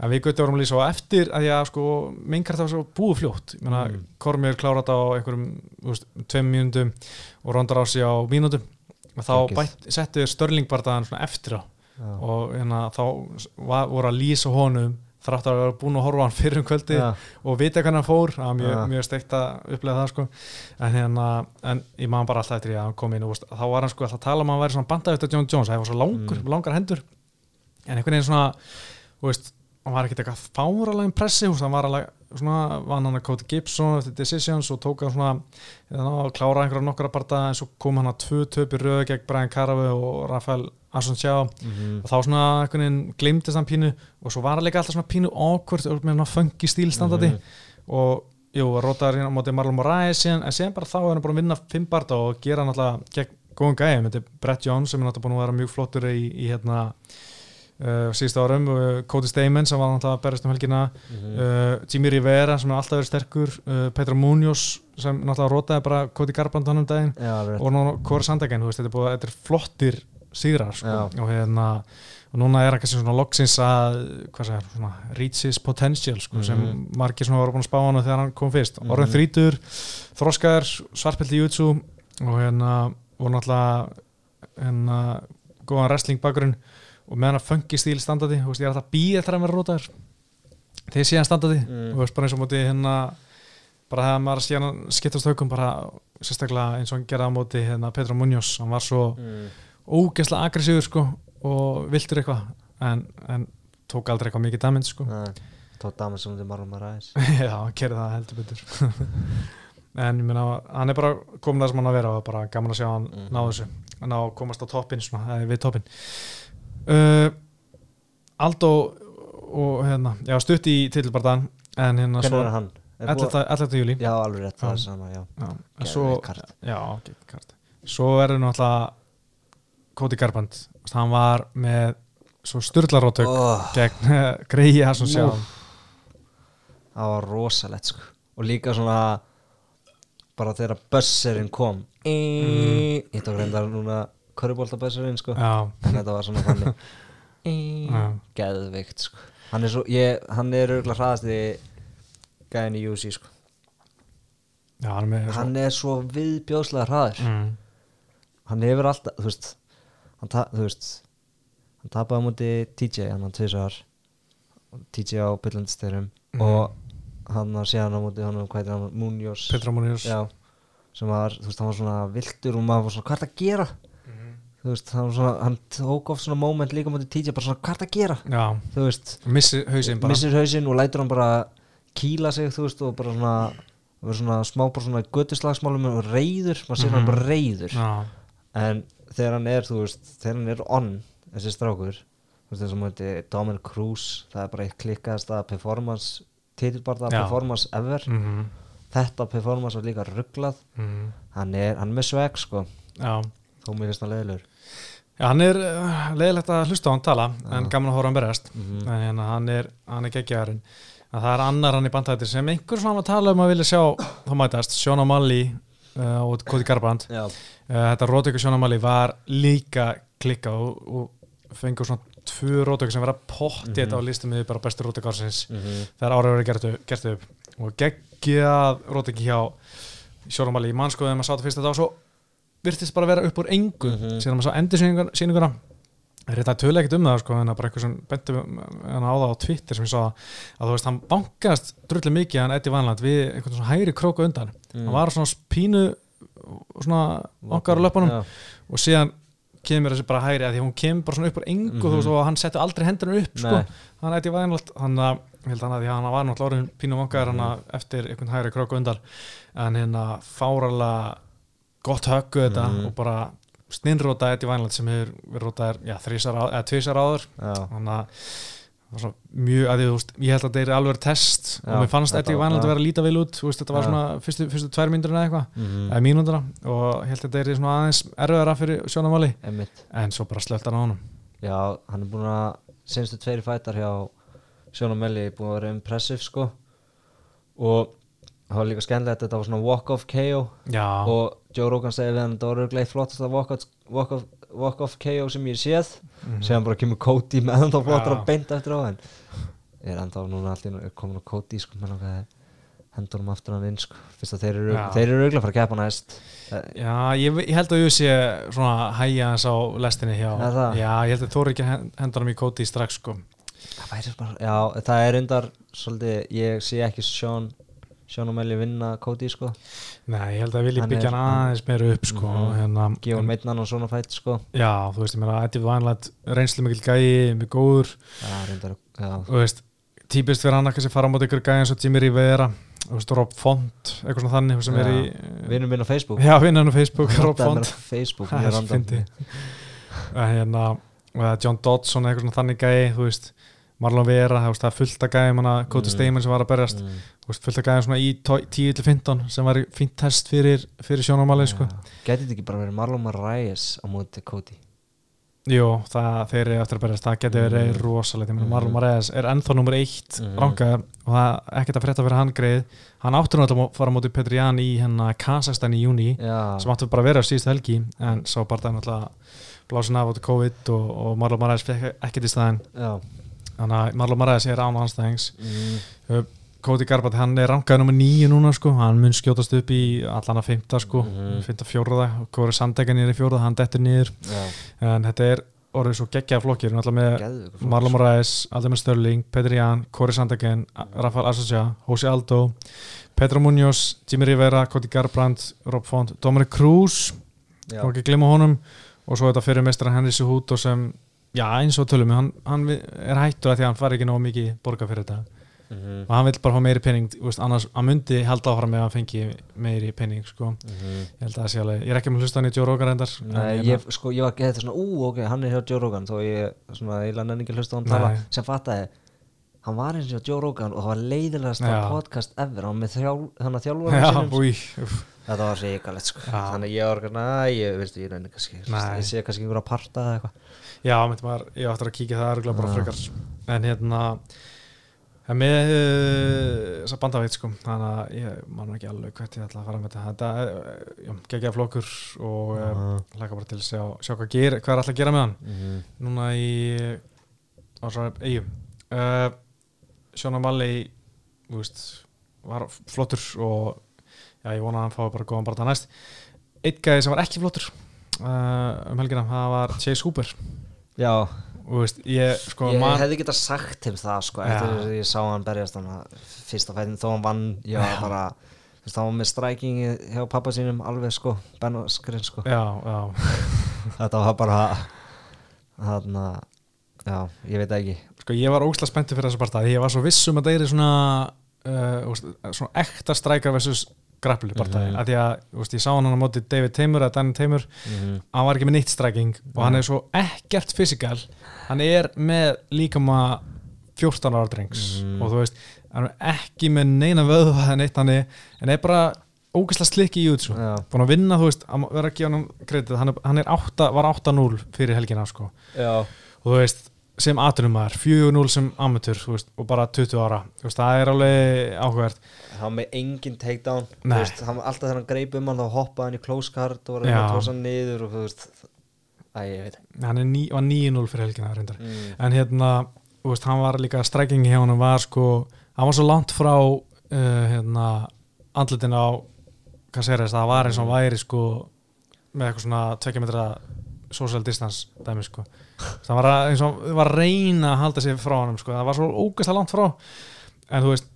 En við Gutti vorum lýsa og eftir að ég sko, minnkart það svo búið fljótt. Ég meina, Mm. Cormier klárat á einhverjum veist, tveim mínúndum og Ronda Rousey á mínúndum og þá settu Störling barðan svona eftir á. Já, og hérna, þá var, voru að lýsa honum þrátt að vera búin að horfa á hann fyrir um kvöldi já, og vita hvernig hann fór. Það var mjög, Já. mjög steikt að upplega það sko. en, hérna, en ég man bara alltaf eftir því að hann kom inn og þá var hann sko alltaf að tala um að hann væri svona bandað eftir John Jones, það var svo langur, Mm. langar hendur. En einhvern veginn svona þú veist, hann var ekkert eitthvað fáralega impressi, hann var alveg svona, vann hann að Cody Gibson eftir Decisions og tók hann svona hérna, að klára einhverja nokkra barða en svo kom hann að tvö töpi röðu gegn Brian Caravé og Rafael Asunciao mhm, og þá svona einhvern veginn glimtist hann pínu og svo var hann líka alltaf svona pínu awkward með hann funky stíl standandi Mhm. og jú, rótaði hérna á móti Marlon Moraes en síðan bara þá er hann búin að vinna fimm barða og gera náttúrulega gegn góðum gæðum, þetta er Brett Jones sem er náttúrulega búin að vera mjög flottur í, í hérna uh, síðustu árum, uh, Cody Stamen sem var náttúrulega að berast um helgina Mhm. uh, Jimmy Rivera sem er alltaf verið sterkur Petra Munoz sem náttúrulega rótaði bara Cody Garbrandt hann um daginn Já, og nú Kåre Sandeggen, þú veist, þetta er, búið, þetta er flottir sigrar sko. Og hérna og núna er hann kannski svona loksins að hvað segir, svona reach his potential sko, sem Mhm. margir svona voru búin að spá hann þegar hann kom fyrst, Mhm. orðin þrítur þroskaðar, svartpildi jutsu og hérna, og náttúrulega hérna, góðan wrestling bakgrunn og með hann að funky stíl standandi, þú veist, ég er alltaf býð eftir að vera rótaður þegar sé hann standandi Mm. og veist, bara eins og móti hérna bara þegar maður sé hann skiptast högum bara sérstaklega eins og hann gerði á móti hérna, Petra Munoz, hann var svo Mm. ógeðslega aggressíður sko og viltur eitthvað en, en tók aldrei eitthvað mikið damage sko Nei, Tótt damar sem þið margum að ræðis *laughs* já, hann gerði það heldur betur *laughs* en ég meina, hann er bara komin það sem hann að vera og bara gaman að sjá hann Mhm. ná þessu, ná að komast á toppin svona, við toppin uh, Aldo og hérna, já, stutt í titilbardan en hérna svo er hann? Er búið- 11. 11. júli Já, alveg rétt, það er sama, já já, svo, já, kart svo er náttúrulega Cody Garbrandt, hann var með svo styrlarótök oh, gegn Gregi Hansson sjá Úff. Það var rosalegt sko Og líka svona Bara þegar bösserinn kom mm. Ég tók reyndar núna Körubólta bösserinn sko. Já, En þetta var svona þannig. *laughs* Já, Geðveikt sko. Hann er, svo, ég, hann er örgulega hraðast í Gæðin í UC sko. Já, hann er Hann er svo viðbjóðslega hraður. Mm, Hann hefur alltaf Þú veist Hann, ta, hann tapaði á múti TJ Hann hann tvisar TJ á Byllandsteyrum Mhm. Og hann að síðan á múti hann Hvað heitir hann? Munoz. Petra Munoz. Já. Sem var, þú veist, hann var svona viltur og maður var svona, hvað er það að gera? Þú veist, hann, var svona, hann tók oft svona moment líka mútið TJ, bara svona, hvað er það að gera? já, Þú veist, missi hausinn bara. missir hausinn og lætur hann bara kýla sig, þú veist, og bara svona svona smá bara svona göttuslagsmálum og reyður, maður sér hann Mhm. bara reyður já, en þegar hann er, þú veist, þegar hann er on þessi strákur, þú veist, þess að mútið Dominic Cruz, það er bara eitt klikkaðasta performance, titilbarta performance ever, mm, þetta performance var líka rugglað, mm, hann er, hann er með sveg, sko. Já. Þó mér finnst það leiðilegur Já, hann er uh, leiðilegt að hlusta á hann tala en gaman að hóra hann berjast. Mhm. en hérna, hann er, hann er geggjaðarinn. En það er annar hann í bandhættir sem einhver svona var að tala um að vilja sjá þá mætast, Sean O'Malley uh, og Cody Garbrandt já, uh, þetta rótöku Sean O'Malley var líka klikka og, og fengur svona tvö rótöku sem vera pottið Mhm. á listum við bara bestu rótöku ársins. Mm þegar árið verið gert, upp- gert upp. Og geggjað rótöki hjá Sean O'Malley, ég man sko þegar maður sátt fyrst þetta og svo virtist bara vera upp úr engu Mhm. síðan maður sá endur sýninguna er þetta tölu ekkert um það sko en það bara eitthvað sem benti hann á það á Twitter sem ég sá að þú veist hann bankast drullu mikið hann Eddie Vanland við einhvern svona hægri króka undan Mm. hann var svona pínu svona okkar á löpunum já, og síðan kemur þessi bara hægri að því hún kemur bara svona upp úr engu Mhm. þú veist og hann setti aldrei hendurinn upp sko hann Eddie Vanland hann að held hann að því að hann var náttúrulega orðin pínu vangaður hann Mhm. að eftir einhvern hægri króka undan en hérna fáralega gott höggu þetta Mhm. og bara stinnróta Eddie Vanland sem hefur verið eða tvísar áður. Þannig að mjög að veist, ég held að þetta er alveg test Já, og mér fannst þetta var- Vanland já. vera að líta vel út veist, þetta var Já. svona fyrstu, fyrstu tvær myndur eða eitthvað mm eða mínúndura og ég held að þetta er svona aðeins erfiðara fyrir sjónamáli en svo bara slögt hann á honum. Já, hann er búin að senstu tveiri fætar hjá Sjóna Melli búin að vera impressive sko. Og það var líka skemmtilegt þetta var svona walk-off KO já, og Joe Rogan segir við hann þetta var örgleitt flottast walk-off walk walk KO sem ég séð. Mhm. síðan bara kemur Cody með ennþá flottar Já. að beint eftir á henn er ennþá núna allt í einu- er komin á Cody sko með langaði hendur hann aftur hann inn sko. Fyrst að þeir eru, örglega að fara að keppa næst. Já ég, ég held að ég sé svona hæja hans á lestinni hjá Er það? já, ég held að þú eru ekki hendur hann í kóti strax sko. Það væri bara, já, það er undar svolítið, ég sé ekki Sean Sean og Melli vinna Cody sko. Nei, ég held að Hann byggja er- hann aðeins meira upp sko Mhm. hérna, hann meitnan og svona fætt sko. Já, þú veist, ég meina Eddie Vanland reynslu mikil gæi, mjög góður. Já, reyndar, já, þú veist, típist fyrir hann að kannski fara á móti ykkur gæði eins og Jimmy Rivera þú veist, Rob Font, eitthvað svona þannig sem er í vinnum minn á Facebook. Já, vinnan á Facebook, Rob Font. Það er fyndið. að hérna er John Dodson, eitthvað svona þannig gæði þú veist, Marlon Vera, það er fullt af gæði manna, Cody Mm. Stamen sem var að berjast Mm, fullt af gæði svona í 10-15 sem var fínt test fyrir, fyrir sjónarmáli sko. já. gæti þetta ekki bara verið Marlon Marais á móti Cody Jú, það, þeir eru eftir að berjast, það getur verið Mm. rosalegt, Mhm. Marlon Moraes er ennþá nummer eitt Mhm. rangaður og það er ekkert að frétta fyrir hann greið hann áttur náttúrulega að fara móti Petri Jan í hérna Kazakstan í júni Já, sem áttu bara að vera á síðustu helgi en sá bara það náttúrulega blásin af áttu COVID og, og Marlon Moraes fekk ekkert í staðinn já þannig að Marlon Moraes er án anstæðings mm, Cody Garbrandt, hann er rangaður nummer nýju núna sko, hann mun skjótast upp í allan að fymta sko, Mhm. fymta fjóraða og Kóri Sandeggan er í fjóraða, hann dettur niður. Já, en þetta er orðið svo geggjaða flokkir náttúrulega með Marlon. Moraes, Aldemir Störling, Petri Jan, Kori Sandegen, Rafael Associa, Jose Aldo, Pedro Munoz, Jimmy Rivera, Cody Garbrandt, Rob Font, Dominic Cruz, Já, má ekki glemma honum. Og svo þetta fyrir mestran Henry Suhuto sem, já eins og tölum hann, hann er hættur að því að hann fari ekki nóg mikið borga fyrir þetta. Mhm, og hann vill bara fá meiri penning, þú veist, annars hann myndi halda áfram ef hann fengi meiri penning sko, mhm. ég held að það sé alveg, ég er ekki með hlustan í Joe Rogan reyndar Nei, en ég, sko, ég var getið svona, ú, ok, hann er hjá Joe Rogan þó ég, svona, eiginlega nenni ekki að hlusta hann tala. Sem fattaði, hann var eins og Joe Rogan og það var leiðilegast podcast ever, hann með að þjálfur úff. þetta var sýkalegt, sko. Þannig að ég var ekki, næ, ég, veistu, ég ég sé kannski einhverja parta eða eitthvað Já, maður, ég áttur að kíkja það örgulega bara frekar. En hérna en með uh, þessa bandaveit sko þannig að ég man ekki alveg hvert ég ætla að fara með þetta. Þetta er uh, geggja flokkur og uh, Aha. hlaka bara til að sjá, sjá hvað, ger, hvað er alltaf að gera með hann. Mhm. núna í á svo eigum uh, Sjóna Malli þú veist, var flottur og já, ég vona að hann fái bara góðan bara það næst. Eitt gæði sem var ekki flottur uh, um helgina, það var Chase Hooper Já, og þú veist, ég sko ég man, hefði getað sagt þeim það, sko, eftir að ég sá hann berjast hann fyrsta fætin þó hann vann, var bara þú veist, hann var með strækingi hjá pappa sínum alveg, sko, Ben Askren, sko. Já, já, *laughs* þetta var bara hann já, ég veit ekki. Sko ég var ógslag spenntið fyrir þessu partað ég var svo viss um að það er svona uh, svona ekta strækar versus grapplu partæði, Mhm. af því að þú veist, ég sá hann á móti David Tamer eða Danny Tamer Mhm. hann var ekki með neitt stræking og hann er svo ekkert fysikal hann er með líkama 14 ára drengs Mhm. og þú veist, hann er ekki með neina vöðu en eitt hann er, en er bara ógæslega slikki í jutsu Já. búin að vinna, þú veist, að vera að gefa hann kredit, hann, er, hann er átta, var 8-0 fyrir helgina sko já, og þú veist, sem atunumar 4-0 sem amateur, veist, og bara 20 ára, veist, það er alveg áhugavert hann með engin takedown þú Nei. veist, hann, alltaf þegar hann greip um hann þá hoppaði hann í close card og var að tósa hann niður og æ, ég veit ekki. hann ní, var 9-0 fyrir helgina mm. en hérna, hann var líka strækingi hjá hann var sko, hann var svo langt frá uh, hérna andlitin á Caceres, það var eins og hann væri sko, með eitthvað svona 2 metra social distance dæmi sko. Það var að, og var að reyna að halda sig frá hann sko, það var svo ógæslega langt frá. En þú veist,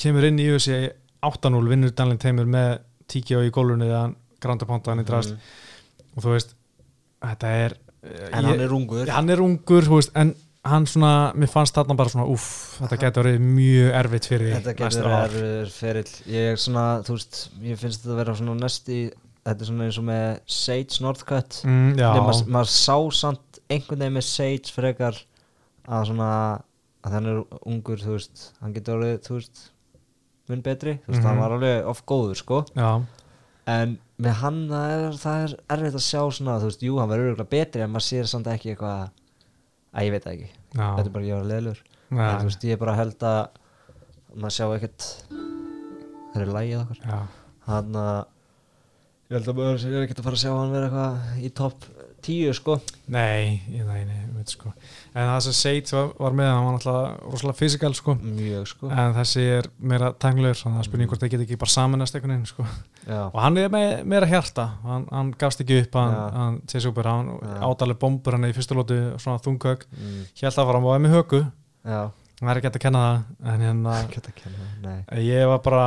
kemur inn í UFC 8-0, vinnur Danlin Teimur með tíkja í gólunni eða hann granda ponta hann í drast. Mm. og þú veist, þetta er en hann er ungur. hann er ungur, veist, en hann svona, mér fannst þarna bara svona, uff, þetta getur verið mjög erfitt fyrir þetta getur verið ferill. Ég er svona, þú veist, ég finnst þetta að vera svona næsti, þetta er svona eins og með Sage Northcutt. Mm, maður, maður sá samt einhvern veginn með Sage frekar að svona að hann er ungur, þú veist hann getur orðið, þú veist mun betri, þú veist, Mhm. hann var alveg oft góður, sko. Já, en með hann það er, það er erfitt að sjá svona, þú veist, jú, hann verður örgulega betri en maður sér samt ekki eitthvað að ég veit ekki, já, þetta er bara ég var leðlur já, en þú veist, ég er bara held að maður sjá ekkert það er lægið okkar. Hann að ég held að maður er ekkert að fara að sjá hann vera eitthvað í topp 10 sko. Nei, ég- nei, nei, ég veit sko. En það sem Seit var, var með, hann var náttúrulega rosalega fysikal sko, sko. En þessi er meira tanglegur, þannig að spurning hvort það get ekki bara saminast einhvern veginn, sko, og hann er með meira hjarta, hann, hann gafst ekki upp hann, hann sé super, hann Já. ádaleg bombur hann í fyrstu lótu, svona þunghög mm, hélt að fara, hann var með högu já. Er ekki hægt að kenna það en hérna, ég var bara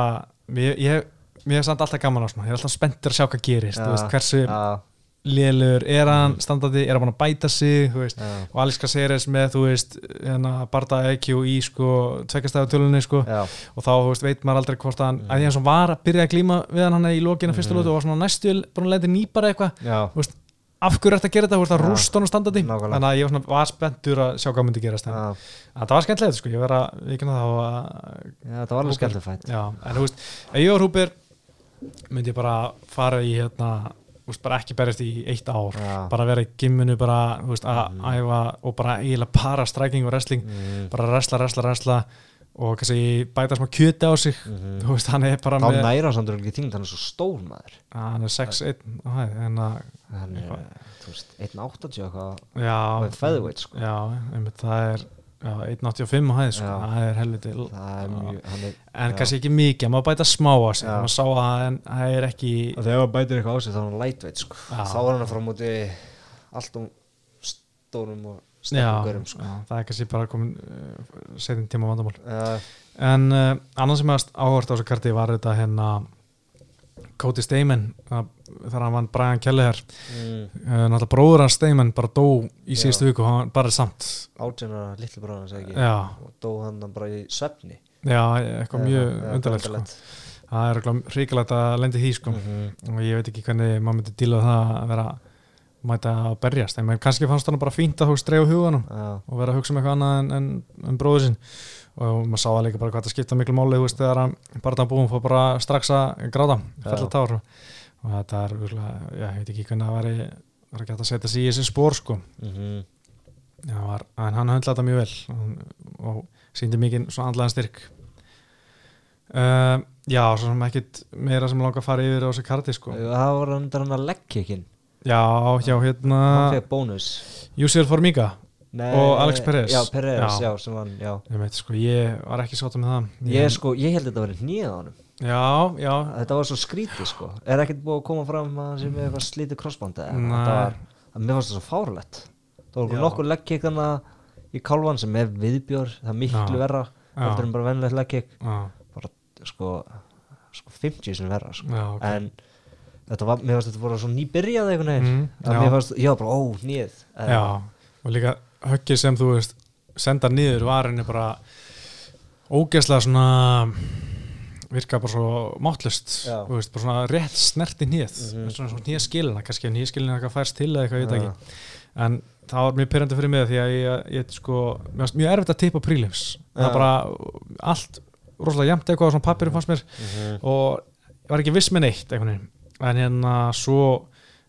ég, ég, mér er samt alltaf gaman á svona ég er alltaf spenntur að sjá hvað gerist Já. veist, hversu já, lélur er hann Mm. standandi, er hann búin að bæta sig veist, já, og Aliska Seres með þú veist, hérna, barda EQ í sko, tveggjastæðu tölunni sko og þá veist, veit maður aldrei hvort að hann Mm. að því hann var að byrja að glíma við hann hann í fyrstu Mm. lótu og var svona næstu búin að leita nýpara eitthvað já, af hverju ertu að gera þetta, þú veist að rúst hann standandi Nákvæmlega. þannig að ég var, svona, var spenntur að sjá hvað myndi gerast já, það var skemmtilegt sko, ég verða vikna þá að já, það var alveg skemmtilegt en þú veist, ég var húpir myndi ég bara fara í hérna úst, bara ekki berjast í eitt ár. Já. bara vera í gimminu bara þú veist, að æfa og bara eiginlega para striking og wrestling. Mm. bara wrestla, wrestla, wrestla og kannski bæta smá kjöti á sig. Mhm. þú veist, hann er bara þá með næra samt ekki þingd hann er svo stór maður. Hann er 6-1 á hæð, en að hann er, veist, 1.80 eitthvað. Og er featherweight sko. Já, einmitt, það er 1.85 á hæð, sko, Já. það er helviti en kannski ekki mikið, maður bæta smá á sig. Maður sá að það er ekki og þegar hann bætir eitthvað á sig þá er hann lightweight sko. Já. þá er hann að fara á móti allt um stórum og görum sko. Já, það er kannski bara komin uh, setjum tíma vandamál. En uh, annars sem að áhvert á þessu karti var þetta hérna Cody Stamen þegar hann vann Brian Kelleher. Mm, uh, náttúrulega bróður hans Stamen bara dó í síðustu viku, hann bara er samt átjana litlu bráðan segi ekki? Og dó hann bara í svefni. Já, eitthvað mjög undarlegt sko. það er eitthvað hrikalegt að lendi því sko. Mhm. og ég veit ekki hvernig maður myndi díla það að vera mæta að berjast, en kannski fannst hann bara fínt að þú strefa huganum Já, og vera að hugsa um eitthvað annað en, en, en bróður sinn og maður sá það líka bara hvað það skipta miklu máli þú veist þegar hann bara það búum fór bara strax að gráta, fella Já. tár. Og þetta er, já, ég veit ekki hvernig það væri var ekki hægt að setja sig í þessi spór sko. Mhm. já, var, en hann höndla þetta mjög vel. Og, og síndi mikið svona andlaðan styrk. Uh, já, svo sem ekkit meira sem langar að fara yfir á þessi karti sko. Það var hann að leggkikinn já, já, hérna hann fekk bónus. Júsir Formiga Nei, Og Alex Perez. já, Perez, Já. já, sem hann, já ég veit sko, ég var ekki sátt með það ég sko, ég held að þetta var nýjað á honum já, já, þetta var svo skrítið sko er ekkert búið að koma fram að hann sé með eitthvað slítið crossband eða Nei. þetta var, mér fannst það svo fárlegt það var Já. nokkur leggkikana í kálvan sem er viðbjór, það er miklu Já. verra heldur en bara vennilegt leggkik bara sko, sko 50 sem verra sko. já, ok. en þetta var, mér fannst þetta voru svo nýbyrjað einhvern veginn Mm, mér fannst, já bara, ó, nýð já, og líka höggið sem þú veist senda niður var henni bara ógeðslega svona virka bara svo máttlust bara svona rétt snerti nýð Mhm. svona, svona nýja skilina, kannski nýja skilina eitthvað færst til eða eitthvað, ég veit ekki. En það var mjög pyrrandi fyrir mig því að ég, ég sko, mér fannst mjög erfitt að tippa prílims það bara allt rosalega jæmt eitthvað á svona pappirum fannst mér. Mhm. og ég var ekki viss með neitt en hérna svo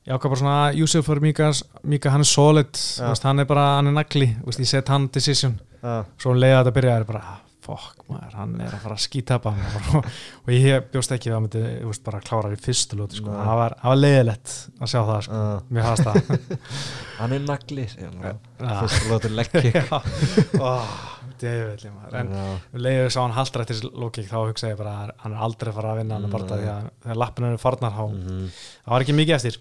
ég ákvað bara svona Júsef fyrir Mika, Mika hann er solid, Já. veist, hann er bara hann er nagli, veist, ég set hann decision Já. svo um leiða þetta byrja er bara ah, fokk maður, hann er að fara að skítapa og, *laughs* og ég bjóst ekki að það myndi veist, bara klára í fyrstu lóti sko. Það var, það var leiðilegt að sjá það sko. Mér hafast það *laughs* hann er nagli segir hann. Já. fyrst lótur leggkik *laughs* djöfull, maður. en leiður sá hann þessi lókik þá hugsa ég bara að hann er aldrei að fara að vinna því að þegar lappinu eru farnar þá Mhm. það var ekki mikið eftir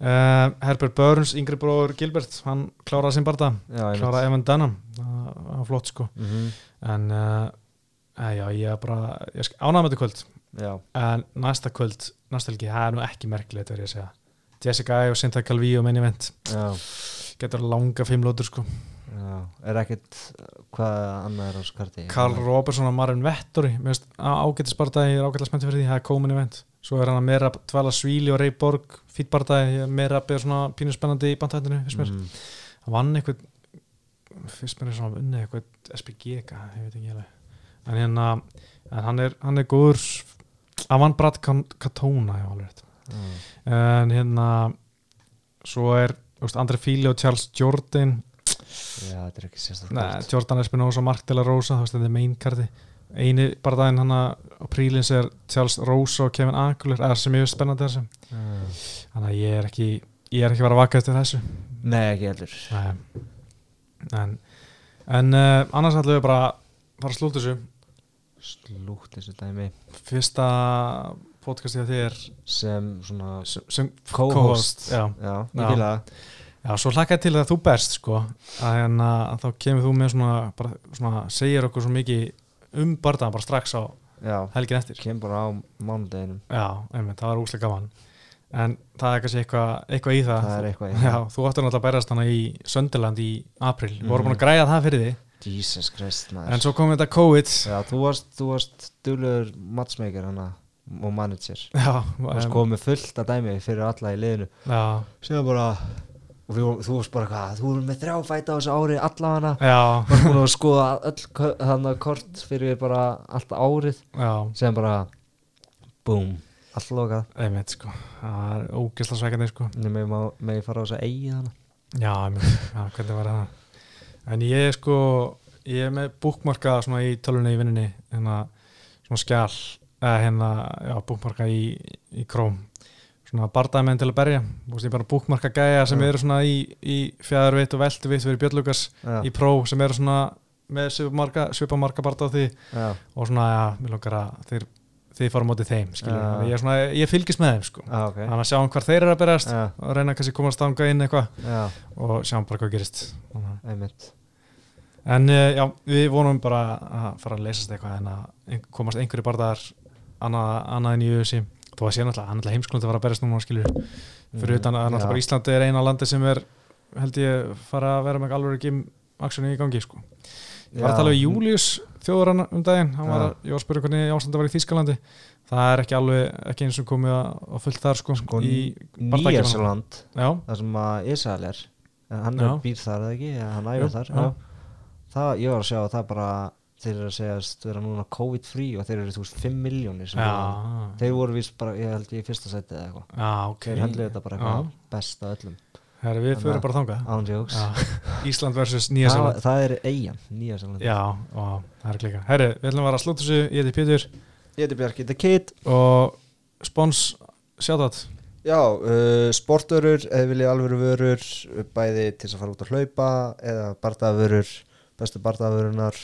uh, Herbert Burns, yngri bróður Gilbert hann kláraði Já, einmitt. kláraði Evan Dunham, það var flott sko. Mhm. en uh, já, ég er bara með þetta kvöld. Já, en næsta kvöld, næsta helgi, það er nú ekki merkilegt verið ég að segja. Jessica Ai og Cynthia Calvi og event. Já, getur langa fimm lótur sko Er ekkert uh, hvað annað er á þessu karti? Karl Robertson og Marin Vettori ágættis barndagi, ég er ágættilega spenntið fyrir því það er komin event, svo er hann að meira Dvala Svíli og Rey Borg, fýtt barndagi meira er svona pínu spennandi í bandhættinu Mhm. hann vann eitthvað fyrst mér er svona unnið eitthvað SPG, eitthvað, ég veit ekki alveg en hérna, hann er hann er góður, hann vann Brad Katona, Já. en hérna svo er André Fíli og Charles Jordan Já, þetta er ekki sérstaklega Nei, Jordan Espinosa, Mark de la Rosa þú veist, þetta er main karti eini bara daginn hann á prílins er Charles Rosa og Kevin Aguilar eða sem ég veist spennandi þessu. Þannig að ég er ekki ég er ekki að vera að vaka eftir þessu. Nei, ekki heldur. Nei. en, en uh, annars ætlum við bara að fara að slúta þessu. Slútt þessu dæmi. Fyrsta podcastið að þér. Sem svona sem, sem co-host já, Já, Já. ég fíla það já, svo hlakkaði til að þú berst sko, að, að þá kemur þú með svona, bara, svona segir okkur svo mikið um bardaðan bara strax á Já, helgin eftir. Kem bara á mánudeginum. Já, einmitt, það var úslega gaman. En það er kannski eitthvað eitthva í það. Það er eitthvað í Já, þú áttur náttúrulega að berast hana í Sönderland í april, við vorum Mhm. búin að græja það fyrir því Jesus Christ maður. en svo kom þetta COVID. Já, þú varst, þú varst duglegur matchmaker hana og manager. Já, Þú varst komið fullt að dæmi fyrir alla í liðinu. Já, Síðan bara og við, þú varst bara hvað, þú voru með þrjá fæta á þessu ári alla hana já, varst búin að skoða öll þannig kort fyrir bara alltaf árið. Já. Sem bara boom allt lokað. Einmitt sko, það er ógeðsla sveikandi sko. Ég með ég fara á þess að eigi þannig Já, einmitt, já, hvernig var það? En ég sko ég er með búkmarka svona í tölunni í vinninni hérna, svona skjál eða hérna, já, búkmarka í, í króm svona bardamenn til að berja. Veist, ég bara búkmarka gæja sem eru svona í, í fjæðarveit og veltuvitt fyrir Björnlugas Já, í pró sem eru svona með svipamarka, barda á því. Já, og svona, já, mér langar að þeir, þeir fara á móti þeim, ég, svona, ég fylgist með þeim, sko. Já, ok. Þannig að sjáum hvar þeir eru að berjast Já, og reyna kannski að komast ánga inn eitthvað. Og sjáum bara hvað gerist. Að- einmitt. En uh, já, við vonum bara að fara að leysast eitthvað en að komast einhverju barðar annað, annað en í USA þó að sé náttúrulega, heimsklund að fara að berjast núna skilur fyrir utan að náttúrulega Íslandi er eina landi sem er held ég fara að vera með alveg ekki aksjoni í gangi sko. Ég var að tala við Július þjóðurann um daginn. Hann var að, ég var að spyrja hvernig ástandi var í Þýskalandi. Það er ekki alveg, ekki eins og komið að, fullt þar sko, Sko, í já, það sem að Ísrael er. Hann er býr þar eða ekki, hann æfir þar. Já. já. það, ég var að sjá að það bara þeir eru að segjast vera núna COVID-free og þeir eru þú veist 5 miljónir já, þeir voru vist bara, ég held ég í fyrsta seti eða eitthvað. Já, ok. Þeir hendlu þetta bara eitthvað best af öllum. Herri, við fyrir bara Já, *laughs* Ísland versus Nýja Sjálfland það er eigin, Nýjarsaland Já, og það er klika Herri, við ætlum að vera að slúta þessu. Ég heiti Pétur. Ég heiti Bjarki The Kid og spons sjátat Já, uh, sportörur eða viljið alvöru vörur bæði til að fara út að hlaupa eða bardaðavörur, bestu bardaðavörunar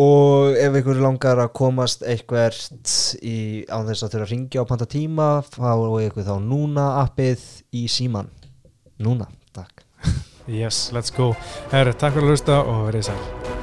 og ef ykkur langar að komast eitthvert í, án þess að þurfa að ringja á panta tíma fáu ykkur þá núna appið í síman núna, takk. Yes, let's go. Herri, takk fyrir að hlusta og verið sæl